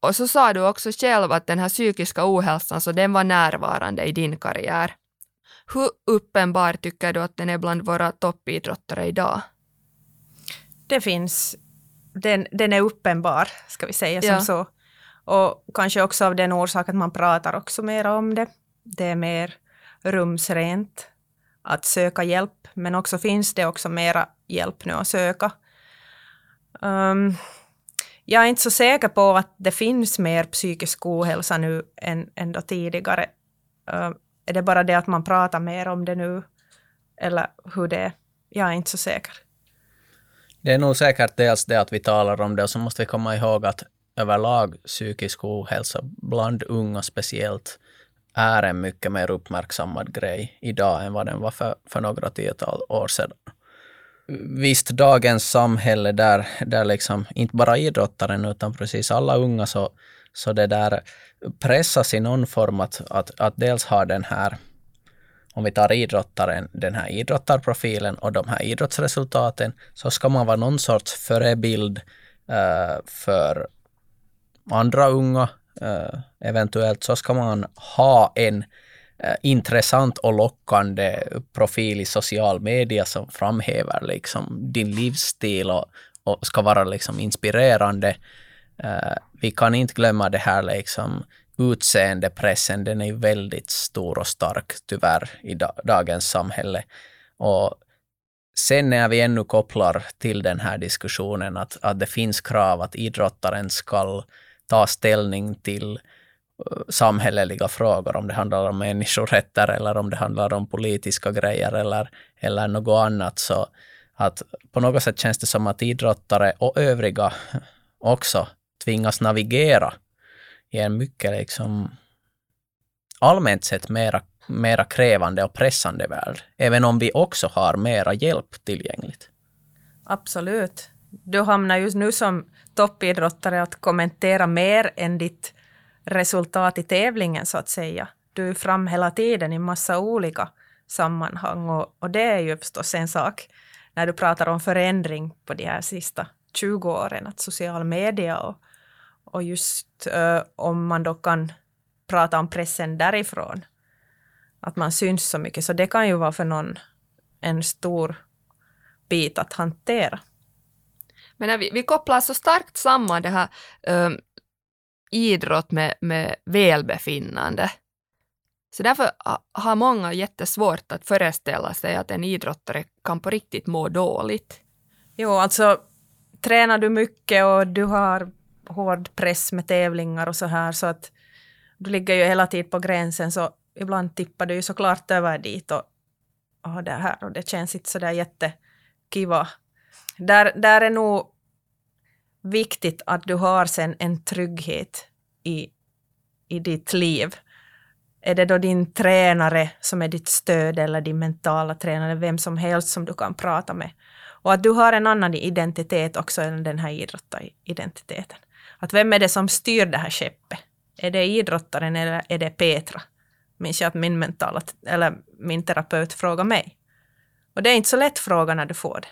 Och så sa du också själv att den här psykiska ohälsan, så den var närvarande i din karriär. Hur uppenbar tycker du att den är bland våra toppidrottare idag? Det finns, den, den är uppenbar, ska vi säga som Ja. så. Och kanske också av den orsak att man pratar också mer om det. Det är mer rumsrent att söka hjälp, men också finns det också mera hjälp nu att söka. Um, jag är inte så säker på att det finns mer psykisk ohälsa nu än, än då tidigare. Uh, är det bara det att man pratar mer om det nu? Eller hur det är? Jag är inte så säker. Det är nog säkert dels det att vi talar om det och så måste vi komma ihåg att överlag psykisk ohälsa bland unga speciellt är en mycket mer uppmärksammad grej idag än vad den var för, för några tiotal år sedan. Visst, dagens samhälle där, där liksom inte bara idrottaren utan precis alla unga så, så det där pressas i någon form att, att, att dels ha den här om vi tar idrottaren, den här idrottarprofilen och de här idrottsresultaten, så ska man vara någon sorts förebild eh, för andra unga. Eh, eventuellt så ska man ha en eh, intressant och lockande profil i social media som framhäver liksom din livsstil och, och ska vara liksom inspirerande. Eh, vi kan inte glömma det här liksom utseendepressen, den är ju väldigt stor och stark tyvärr i dagens samhälle. Och sen när vi ännu kopplar till den här diskussionen att, att det finns krav att idrottaren ska ta ställning till eh, samhälleliga frågor, om det handlar om människorätter eller om det handlar om politiska grejer eller, eller något annat, så att på något sätt känns det som att idrottare och övriga också tvingas navigera i en mycket liksom allmänt sett mera, mera krävande och pressande värld, även om vi också har mera hjälp tillgängligt. Absolut. Du hamnar just nu som toppidrottare att kommentera mer än ditt resultat i tävlingen så att säga. Du är fram hela tiden i massa olika sammanhang och, och det är ju förstås en sak när du pratar om förändring på de här sista 20 åren, att social media och, och just uh, om man då kan prata om pressen därifrån, att man syns så mycket, så det kan ju vara för någon en stor bit att hantera. Men vi, vi kopplar så starkt samman det här um, idrott med, med välbefinnande. Så därför har många jättesvårt att föreställa sig att en idrottare kan på riktigt må dåligt. Jo, alltså tränar du mycket och du har hård press med tävlingar och så här så att du ligger ju hela tiden på gränsen så ibland tippar du ju såklart över dit och, och det här och det känns inte sådär jättekiva. Där, där är nog viktigt att du har sen en trygghet i, i ditt liv. Är det då din tränare som är ditt stöd eller din mentala tränare, vem som helst som du kan prata med. Och att du har en annan identitet också än den här idrottaridentiteten. Att vem är det som styr det här skeppet? Är det idrottaren eller är det Petra? Minns jag att min mentala, eller min terapeut frågade mig. Och det är inte så lätt fråga när du får det.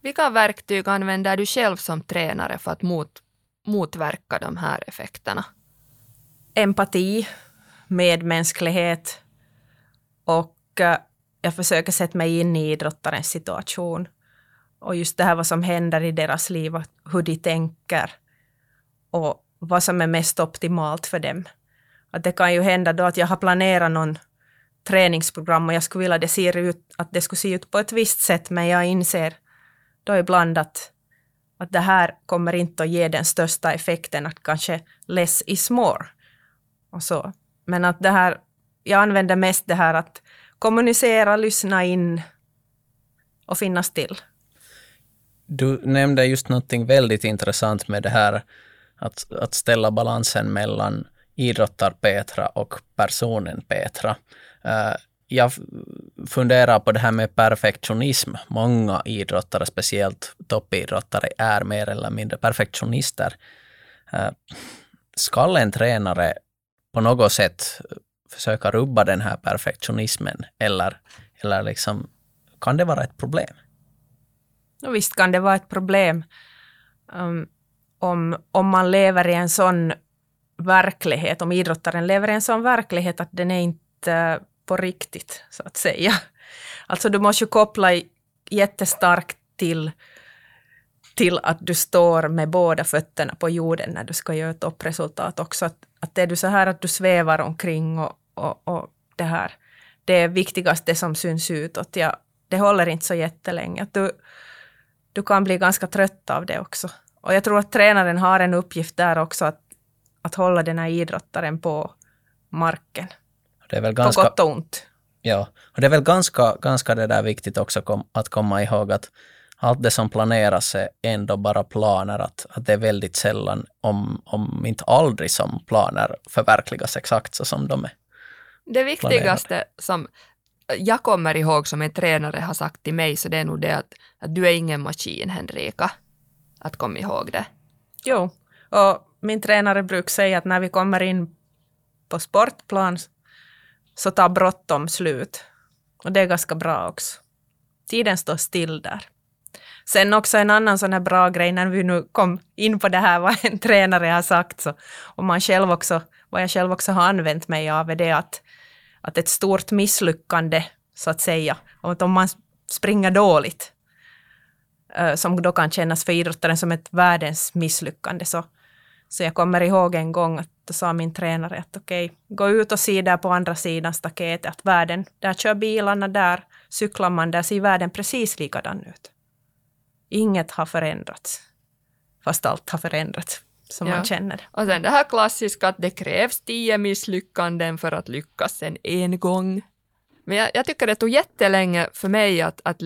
Vilka verktyg använder du själv som tränare för att mot, motverka de här effekterna? Empati, medmänsklighet och uh, jag försöker sätta mig in i idrottarens situation. Och just det här vad som händer i deras liv, hur de tänker och vad som är mest optimalt för dem. Att det kan ju hända då att jag har planerat någon träningsprogram och jag skulle vilja att det, ser ut, att det skulle se ut på ett visst sätt, men jag inser då ibland att, att det här kommer inte att ge den största effekten, att kanske less is more. Och så. Men att det här, jag använder mest det här att kommunicera, lyssna in och finnas till. Du nämnde just någonting väldigt intressant med det här att, att ställa balansen mellan idrottar-Petra och personen Petra. Uh, jag funderar på det här med perfektionism. Många idrottare, speciellt toppidrottare, är mer eller mindre perfektionister. Eh, uh, ska en tränare på något sätt försöka rubba den här perfektionismen eller, eller liksom, kan det vara ett problem? Och visst kan det vara ett problem um, om, om man lever i en sån verklighet, om idrottaren lever i en sån verklighet att den är inte på riktigt, så att säga. Alltså du måste ju koppla jättestarkt till, till att du står med båda fötterna på jorden när du ska göra toppresultat också. Att, att är du så här att du svävar omkring och, och, och det här, det är viktigast det som syns utåt. Ja, det håller inte så jättelänge. Att du, du kan bli ganska trött av det också. Och jag tror att tränaren har en uppgift där också att, att hålla den här idrottaren på marken. Det är väl ganska, på gott och ont. Ja, och det är väl ganska, ganska det där viktigt också kom, att komma ihåg att allt det som planeras är ändå bara planer, att, att det är väldigt sällan, om, om inte aldrig, som planer förverkligas exakt så som de är. Det viktigaste planerade. som jag kommer ihåg som en tränare har sagt till mig, så det är nog det att, att du är ingen maskin, Henrika. Att komma ihåg det. Jo, och min tränare brukar säga att när vi kommer in på sportplan så tar bråttom slut. Och det är ganska bra också. Tiden står still där. Sen också en annan sån här bra grej när vi nu kom in på det här vad en tränare har sagt så, och man själv också, vad jag själv också har använt mig av är det att, att ett stort misslyckande så att säga, och att om man springer dåligt som då kan kännas för idrottaren som ett världens misslyckande så, så jag kommer ihåg en gång att då sa min tränare att okej, okay, gå ut och se där på andra sidan staketet att världen, där kör bilarna, där cyklar man, där ser världen precis likadan ut. Inget har förändrats, fast allt har förändrats som ja. man känner. Och sen det här klassiska att det krävs tio misslyckanden för att lyckas en en gång. Men jag, jag tycker det tog jättelänge för mig att, att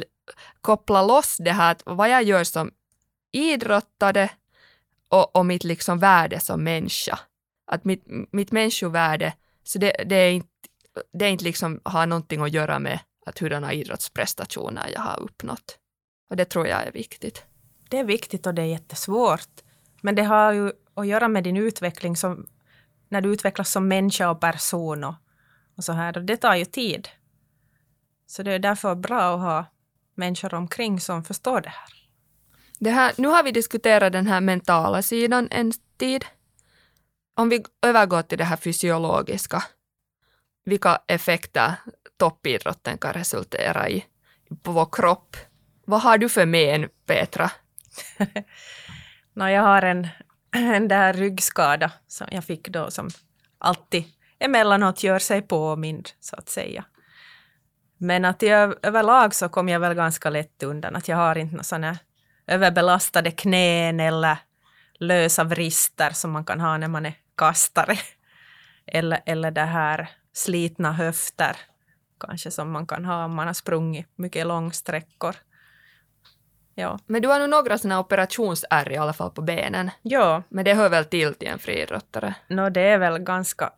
koppla loss det här, att vad jag gör som idrottare och, och mitt liksom värde som människa. Att mitt, mitt människovärde, så det, det, är inte, det är inte liksom, har någonting att göra med att hurdana idrottsprestationer jag har uppnått. Och det tror jag är viktigt. Det är viktigt och det är jättesvårt. Men det har ju att göra med din utveckling som, när du utvecklas som människa och person och, och så här. Och det tar ju tid. Så det är därför bra att ha människor omkring som förstår det här. Det här. Nu har vi diskuterat den här mentala sidan en tid. Om vi övergår till det här fysiologiska, vilka effekter toppidrotten kan resultera i på vår kropp. Vad har du för men, Petra? no, jag har en, en där ryggskada som jag fick då som alltid emellanåt gör sig påmind, så att säga. Men att jag, överlag så kom jag väl ganska lätt undan. Att jag har inte några sådana överbelastade knän eller lösa vrister som man kan ha när man är kastare. Eller, eller det här slitna höfter, kanske som man kan ha om man har sprungit mycket långsträckor. Ja. Men du har nog några sådana operationsärr i alla fall på benen. Ja. Men det hör väl till till en friidrottare? No, det är väl ganska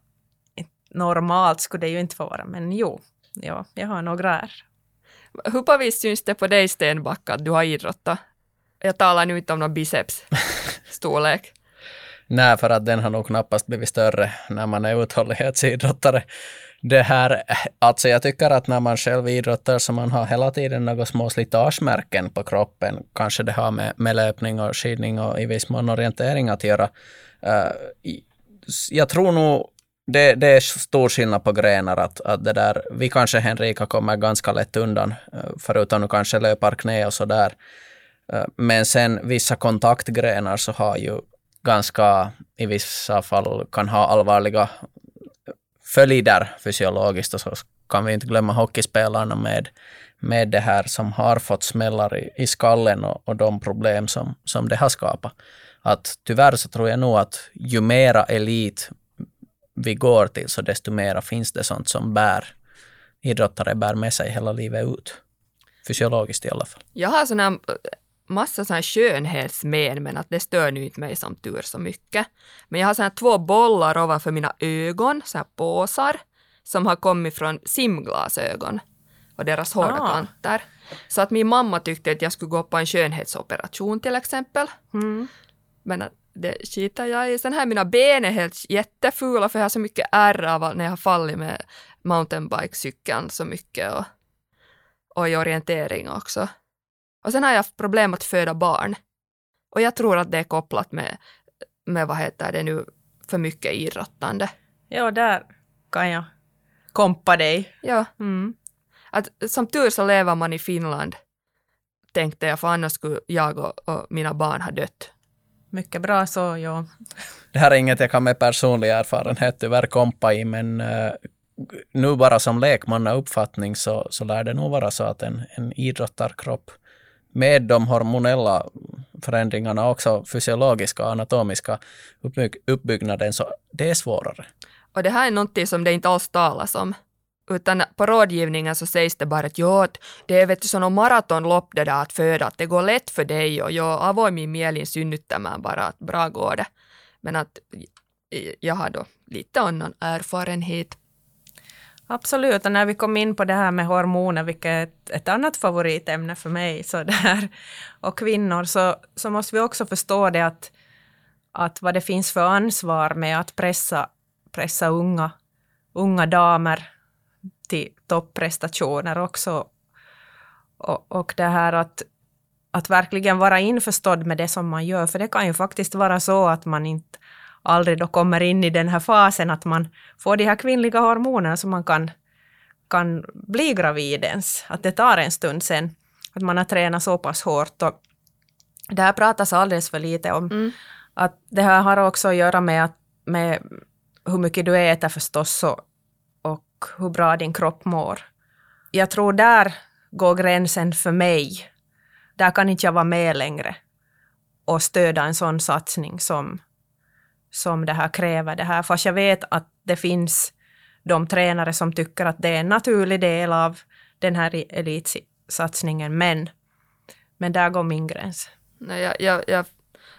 normalt skulle det ju inte få vara, men jo, ja, jag har några ärr. Hur på vis syns det på dig Stenbacka att du har idrottat? Jag talar nu inte om någon bicepsstorlek. Nej, för att den har nog knappast blivit större när man är uthållighetsidrottare. Det här, alltså jag tycker att när man själv idrottar så man har hela tiden några små slitagemärken på kroppen. Kanske det har med, med löpning och skidning och i viss mån orientering att göra. Uh, jag tror nog det, det, är stor skillnad på grenar. Att, att det där, vi kanske, Henrika, kommer ganska lätt undan, eh, förutom nu kanske löparknä och sådär. där. men sen vissa kontaktgrenar så har ju ganska, i vissa fall kan ha allvarliga följder fysiologiskt och så kan vi inte glömma hockeyspelarna med, med det här som har fått smällar i, i skallen och, och de problem som, som det har skapat. Att tyvärr så tror jag nog att ju mera elit vi går till så desto mera finns det sånt som bär idrottare bär med sig hela livet ut. Fysiologiskt i alla fall. Jag har sådana massa sån här skönhetsmen, men att det stör nu inte mig som tur så mycket. Men jag har så här två bollar ovanför mina ögon, så här påsar, som har kommit från simglasögon och deras hårda Ah. kanter. Så att min mamma tyckte att jag skulle gå på en skönhetsoperation till exempel. Mm. Men att det skiter jag i. Sen här mina ben är helt jättefula för jag har så mycket ärr av när jag har fallit med mountainbikecykeln så mycket och, och i orientering också. Och sen har jag haft problem att föda barn. Och jag tror att det är kopplat med, med vad heter det nu, för mycket idrottande. Ja, där kan jag kompa dig. Ja, Mm. att som tur så lever man i Finland, tänkte jag, för annars skulle jag och, och mina barn ha dött. Mycket bra så, ja. Det här är inget jag kan med personlig erfarenhet tyvärr kompa i, men eh, nu bara som lekmannauppfattning så, så lär det nog vara så att en, en idrottarkropp med de hormonella förändringarna, också fysiologiska och anatomiska uppbyg- uppbyggnaden, så det är svårare. Och det här är någonting som det inte alls talas om. Utan på rådgivningen så sägs det bara att jo, det är vet du, sån maratonlopp det där att föda, att det går lätt för dig och jag avoimin mielin synnyttämään bara, att bra går det. Men att jag har då lite annan erfarenhet. Absolut, och när vi kom in på det här med hormoner, vilket är ett, ett annat favoritämne för mig, så där, och kvinnor, så, så måste vi också förstå det att, att vad det finns för ansvar med att pressa, pressa unga, unga damer till topprestationer också. Och, och det här att, att verkligen vara införstådd med det som man gör, för det kan ju faktiskt vara så att man inte aldrig då kommer in i den här fasen att man får de här kvinnliga hormonerna så man kan, kan bli gravid ens. Att det tar en stund sen, att man har tränat så pass hårt. Och det här pratas alldeles för lite om. Mm. Att det här har också att göra med, att, med hur mycket du äter förstås och, hur bra din kropp mår. Jag tror där går gränsen för mig. Där kan inte jag vara med längre och stödja en sån satsning som, som det här kräver. Det här. Fast jag vet att det finns de tränare som tycker att det är en naturlig del av den här elitsatsningen. Men, men där går min gräns. Jag, jag, jag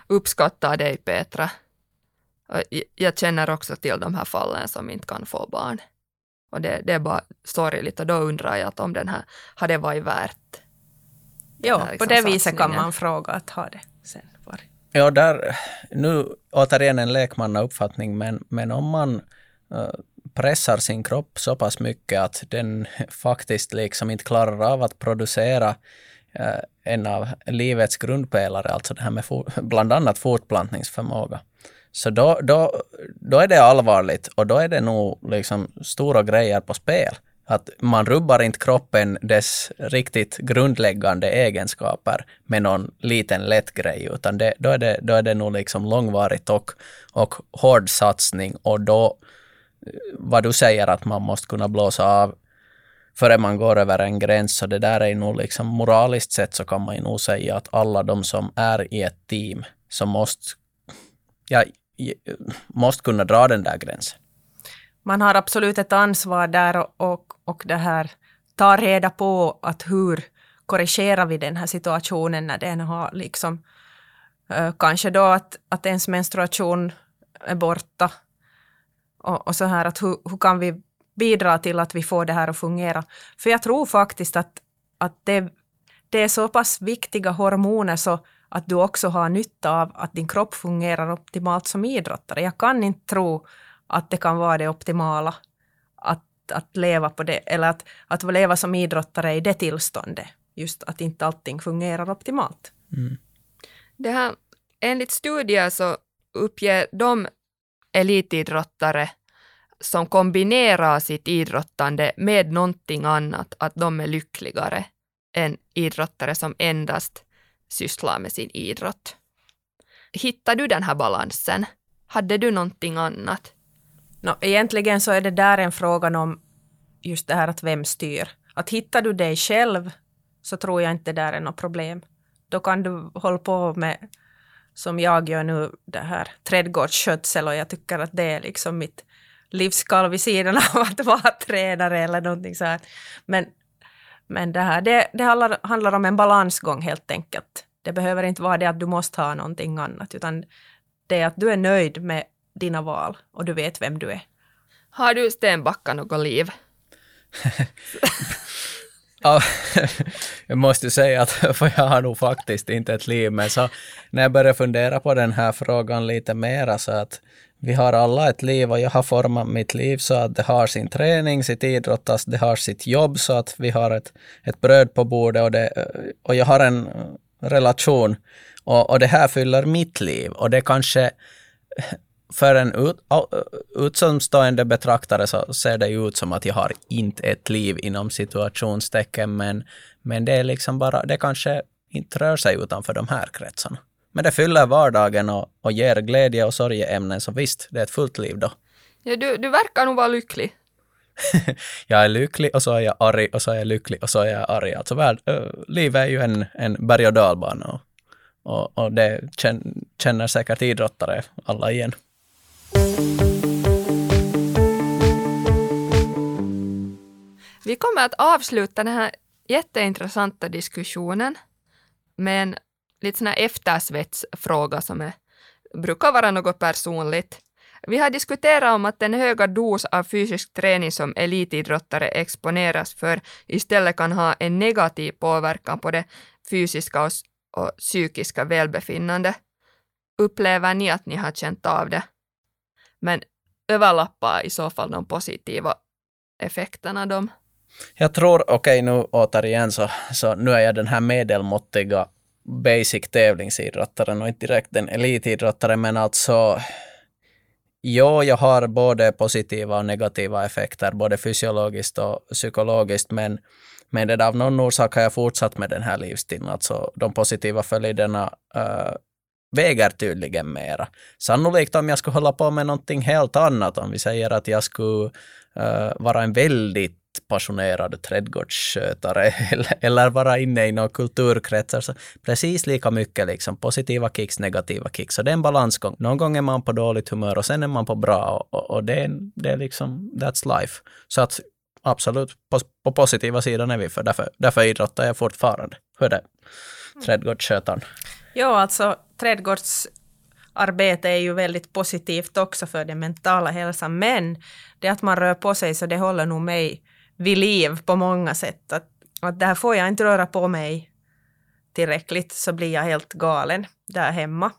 uppskattar dig Petra. Jag känner också till de här fallen som inte kan få barn. Och det, det är bara sorgligt och då undrar jag att om den här hade varit värt Jo, här på liksom det viset kan satsningen. man fråga att ha det sen varit. Ja, där, nu återigen en lekmannauppfattning, men, men om man eh, pressar sin kropp så pass mycket att den faktiskt liksom inte klarar av att producera eh, en av livets grundpelare, alltså det här med bland annat fortplantningsförmåga. Så då, då, då är det allvarligt och då är det nog liksom stora grejer på spel. Att man rubbar inte kroppen dess riktigt grundläggande egenskaper med någon liten lätt grej, utan det, då, är det, då är det nog liksom långvarigt och, och hård satsning och då, vad du säger att man måste kunna blåsa av före man går över en gräns, så det där är nog liksom moraliskt sett så kan man ju nog säga att alla de som är i ett team som måste, ja, måste kunna dra den där gränsen. Man har absolut ett ansvar där och, och, och det här ta reda på att hur korrigerar vi den här situationen när den har liksom eh, kanske då att, att ens menstruation är borta och, och så här att hur, hur kan vi bidra till att vi får det här att fungera. För jag tror faktiskt att, att det, det är så pass viktiga hormoner så att du också har nytta av att din kropp fungerar optimalt som idrottare. Jag kan inte tro att det kan vara det optimala att, att leva på det, eller att, att leva som idrottare i det tillståndet. Just att inte allting fungerar optimalt. Det här, enligt studier så uppger de elitidrottare som kombinerar sitt idrottande med någonting annat att de är lyckligare än idrottare som endast sysslar med sin idrott. Hittar du den här balansen? Hade du någonting annat? No, egentligen så är det där en fråga om just det här att vem styr. Att hittar du dig själv så tror jag inte det där är något problem. Då kan du hålla på med, som jag gör nu, det här trädgårdsskötsel och jag tycker att det är liksom mitt livskall vid sidan av att vara tränare eller någonting så här. Men, men det här, det, det handlar, handlar om en balansgång helt enkelt. Det behöver inte vara det att du måste ha någonting annat, utan det är att du är nöjd med dina val och du vet vem du är. Har du Stenbacka något liv? Ja, jag måste säga att för jag har nog faktiskt inte ett liv, men så när jag började fundera på den här frågan lite mera så att vi har alla ett liv och jag har format mitt liv så att det har sin träning, sitt idrottas, det har sitt jobb så att vi har ett, ett bröd på bordet och, det, och jag har en eh, relation och, och det här fyller mitt liv och det kanske för en ut, utomstående betraktare så ser det ut som att jag har inte ett liv inom situationstecken, men, men det är liksom bara, det kanske inte rör sig utanför de här kretsarna. Men det fyller vardagen och, och ger glädje och sorgeämnen, så visst, det är ett fullt liv då. Ja, du, du verkar nog vara lycklig. jag är lycklig och så är jag arg och så är jag lycklig och så är jag arg. Alltså värld, äh, livet är ju en, en berg och dalbana och, och, och det känner säkert idrottare alla igen. Vi kommer att avsluta den här jätteintressanta diskussionen med en lite sån här eftersvetsfråga som är, brukar vara något personligt. Vi har diskuterat om att den höga dos av fysisk träning som elitidrottare exponeras för istället kan ha en negativ påverkan på det fysiska och, och psykiska välbefinnande. Upplever ni att ni har känt av det? Men överlappar i så fall de positiva effekterna de? Jag tror, okej okay, nu återigen så, så nu är jag den här medelmåttiga basic tävlingsidrottaren och inte direkt en elitidrottare, men alltså Ja, jag har både positiva och negativa effekter, både fysiologiskt och psykologiskt, men, men det av någon orsak har jag fortsatt med den här livsstilen. Alltså de positiva följderna uh, väger tydligen mera. Sannolikt om jag skulle hålla på med någonting helt annat, om vi säger att jag skulle uh, vara en väldigt passionerad trädgårdsskötare eller, eller vara inne i några kulturkretsar, så precis lika mycket liksom positiva kicks, negativa kicks. Så det är en balansgång. Någon gång är man på dåligt humör och sen är man på bra och, och det, är, det är liksom, that's life. Så att absolut, på, på positiva sidan är vi för, därför, därför idrottar jag fortfarande. Hur är det? Trädgårdsskötaren. Ja, alltså trädgårdsarbete är ju väldigt positivt också för den mentala hälsan, men det att man rör på sig så det håller nog mig vid liv på många sätt. Att, att där får jag inte röra på mig tillräckligt så blir jag helt galen där hemma.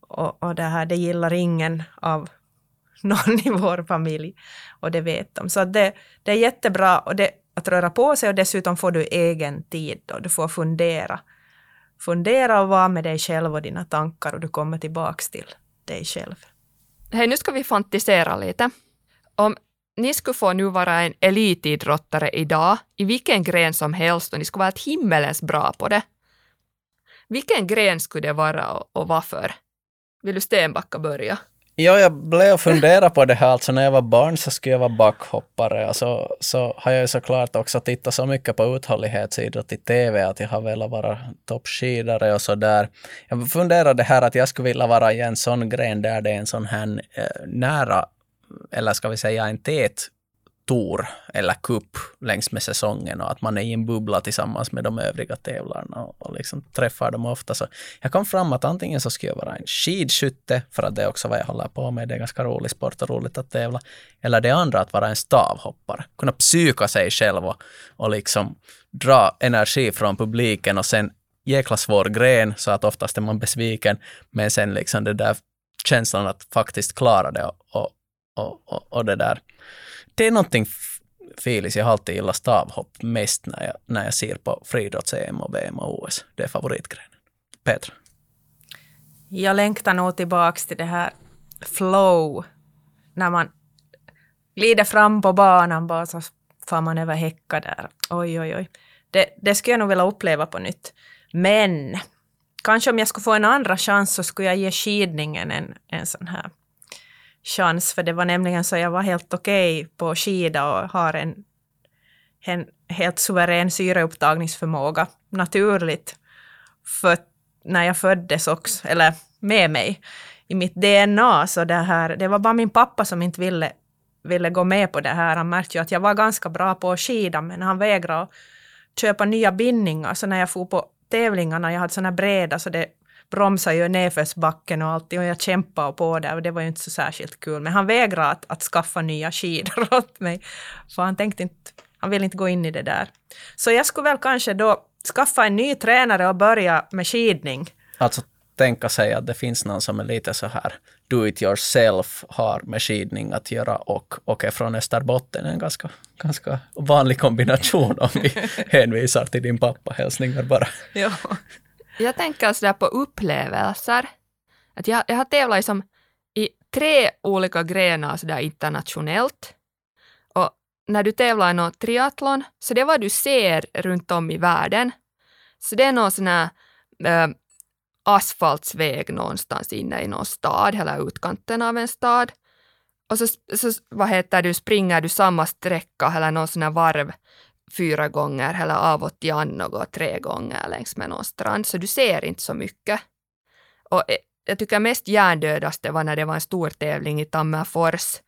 Och, och det här, det gillar ingen av någon i vår familj och det vet de. Så det, det är jättebra och det, att röra på sig och dessutom får du egen tid och Du får fundera fundera och vara med dig själv och dina tankar och du kommer tillbaks till dig själv. Hej, nu ska vi fantisera lite. Om ni skulle få nu vara en elitidrottare idag, i vilken gren som helst, och ni skulle vara ett himmelens bra på det. Vilken gren skulle det vara och, och varför? Vill du Stenbacka börja? Ja, jag blev och funderade på det här. Alltså när jag var barn så skulle jag vara backhoppare. Alltså, så har jag ju såklart också tittat så mycket på uthållighetsidrott i TV att jag har velat vara toppskidare och så där. Jag funderade här att jag skulle vilja vara i en sån gren där det är en sån här eh, nära, eller ska vi säga en tät tour eller kupp längs med säsongen och att man är i en bubbla tillsammans med de övriga tävlarna och, och liksom träffar dem ofta. Så jag kom fram att antingen så skulle jag vara en skidskytte, för att det är också vad jag håller på med, det är ganska rolig sport och roligt att tävla, eller det andra att vara en stavhoppare, kunna psyka sig själv och, och liksom dra energi från publiken och sen jäkla svår gren så att oftast är man besviken, men sen liksom det där känslan att faktiskt klara det och, och, och, och det där det är någonting filis. Jag har alltid gillat stavhopp mest när jag, när jag ser på friidrotts-EM och VM och OS. Det är favoritgrenen. Petra? Jag längtar nog tillbaks till det här flow. När man glider fram på banan bara så far man över häckar där. Oj, oj, oj. Det, det skulle jag nog vilja uppleva på nytt. Men kanske om jag skulle få en andra chans så skulle jag ge skidningen en, en sån här chans, för det var nämligen så jag var helt okej okay på skida och har en, en helt suverän syreupptagningsförmåga naturligt. För när jag föddes också, eller med mig i mitt DNA, så det här, det var bara min pappa som inte ville, ville gå med på det här. Han märkte ju att jag var ganska bra på att skida, men han vägrade köpa nya bindningar, så när jag for på tävlingarna, jag hade såna breda så det bromsade ju nedförsbacken och allting och jag kämpade på det och det var ju inte så särskilt kul. Men han vägrade att, att skaffa nya skidor åt mig, för han tänkte inte, han ville inte gå in i det där. Så jag skulle väl kanske då skaffa en ny tränare och börja med skidning. Alltså tänka sig att det finns någon som är lite så här do it yourself, har med skidning att göra och, och är från Österbotten. En ganska, ganska vanlig kombination om vi hänvisar till din pappa. Hälsningar bara. Ja. Jag tänker sådär på upplevelser. Att jag, jag har tävlat liksom i tre olika grenar sådär internationellt. Och när du tävlar i någon triathlon, så det är vad du ser runt om i världen. Så det är någon sån här äh, asfaltsväg någonstans inne i någon stad, eller utkanten av en stad. Och så, så vad heter du, springer du samma sträcka eller någon sån här varv fyra gånger eller av och till något tre gånger längs med någon strand, så du ser inte så mycket. Och eh, jag tycker mest hjärndödaste var när det var en stor tävling i Tammerfors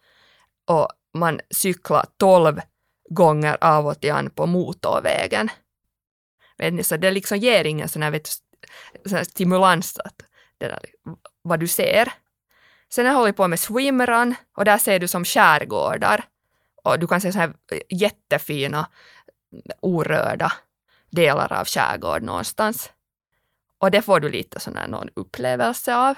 och man cyklade tolv gånger av och till på motorvägen. Vet ni, så det liksom ger ingen sån här, vet, sån här stimulans att det där, vad du ser. Sen har jag hållit på med swimrun och där ser du som skärgårdar. Och du kan se så här eh, jättefina orörda delar av skärgård någonstans. Och det får du lite sån här någon upplevelse av.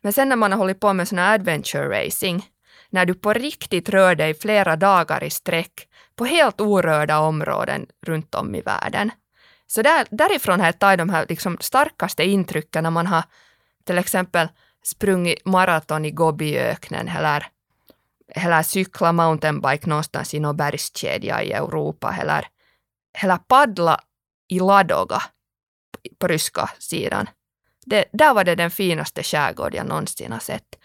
Men sen när man har hållit på med sån här adventure racing, när du på riktigt rör dig flera dagar i sträck på helt orörda områden runt om i världen. Så där, därifrån har jag tagit de här liksom starkaste intrycken när man har till exempel sprungit maraton i Gobiöknen eller, eller cykla mountainbike någonstans i någon bergskedja i Europa eller eller paddla i Ladoga på ryska sidan. Det, där var det den finaste skärgård jag någonsin har sett.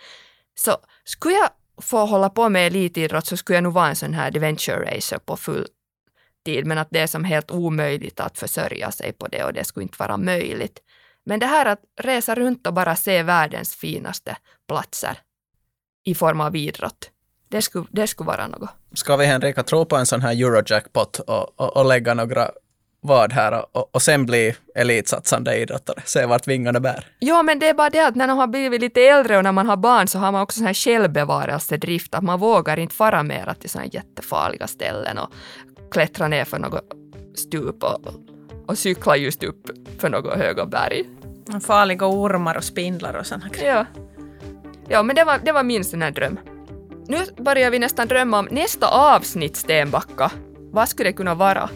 Så skulle jag få hålla på med elitidrott så skulle jag nog vara en sån här adventure racer på full tid, men att det är som helt omöjligt att försörja sig på det och det skulle inte vara möjligt. Men det här att resa runt och bara se världens finaste platser i form av idrott, det skulle, det skulle vara något. Ska vi Henrika tro på en sån här Eurojackpot och, och, och lägga några vad här och, och sen bli elitsatsande idrottare, se vart vingarna bär. Ja, men det är bara det att när de har blivit lite äldre och när man har barn så har man också sån här självbevarelsedrift, att man vågar inte fara mera till såna här jättefarliga ställen och klättra ner för något stup och, och cykla just upp för något höga berg. Farliga ormar och spindlar och såna grejer. Ja. Ja, men det var, det var min sån här dröm. Nu börjar vi nästan drömma om nästa avsnitt, Stenbacka. Vad skulle det kunna vara?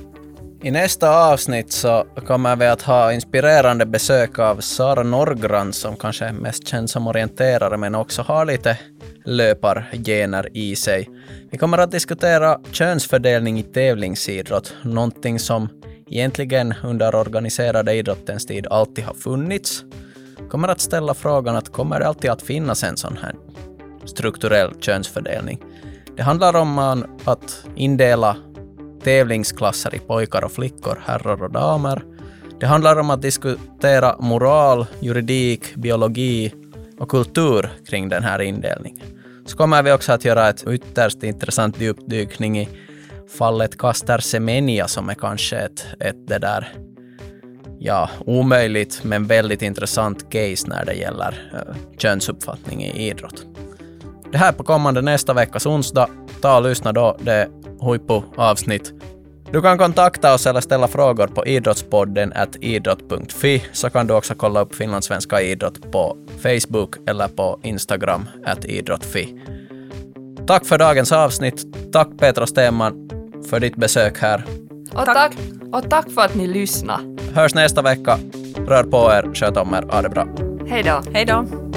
I nästa avsnitt så kommer vi att ha inspirerande besök av Sara Norgran som kanske är mest känd som orienterare men också har lite löpargener i sig. Vi kommer att diskutera könsfördelning i tävlingsidrott, någonting som egentligen under organiserade idrottens tid alltid har funnits. Vi kommer att ställa frågan att kommer det alltid att finnas en sån här strukturell könsfördelning. Det handlar om att indela tävlingsklasser i pojkar och flickor, herrar och damer. Det handlar om att diskutera moral, juridik, biologi och kultur kring den här indelningen. Så kommer vi också att göra ett ytterst intressant djupdykning i fallet Kaster Semenya som är kanske ett, ett det där ja, omöjligt men väldigt intressant case när det gäller uh, könsuppfattning i idrott. Det här på kommande nästa veckas onsdag. Ta och lyssna då, det är huippu-avsnitt. Du kan kontakta oss eller ställa frågor på idrottspodden idrott.fi så kan du också kolla upp finlandssvenska idrott på Facebook eller på Instagram idrott.fi. Tack för dagens avsnitt. Tack Petra Stenman för ditt besök här. Och tack, och tack för att ni lyssnade. Hörs nästa vecka. Rör på er, sköt om er, ha det bra. Hej då. Hej då.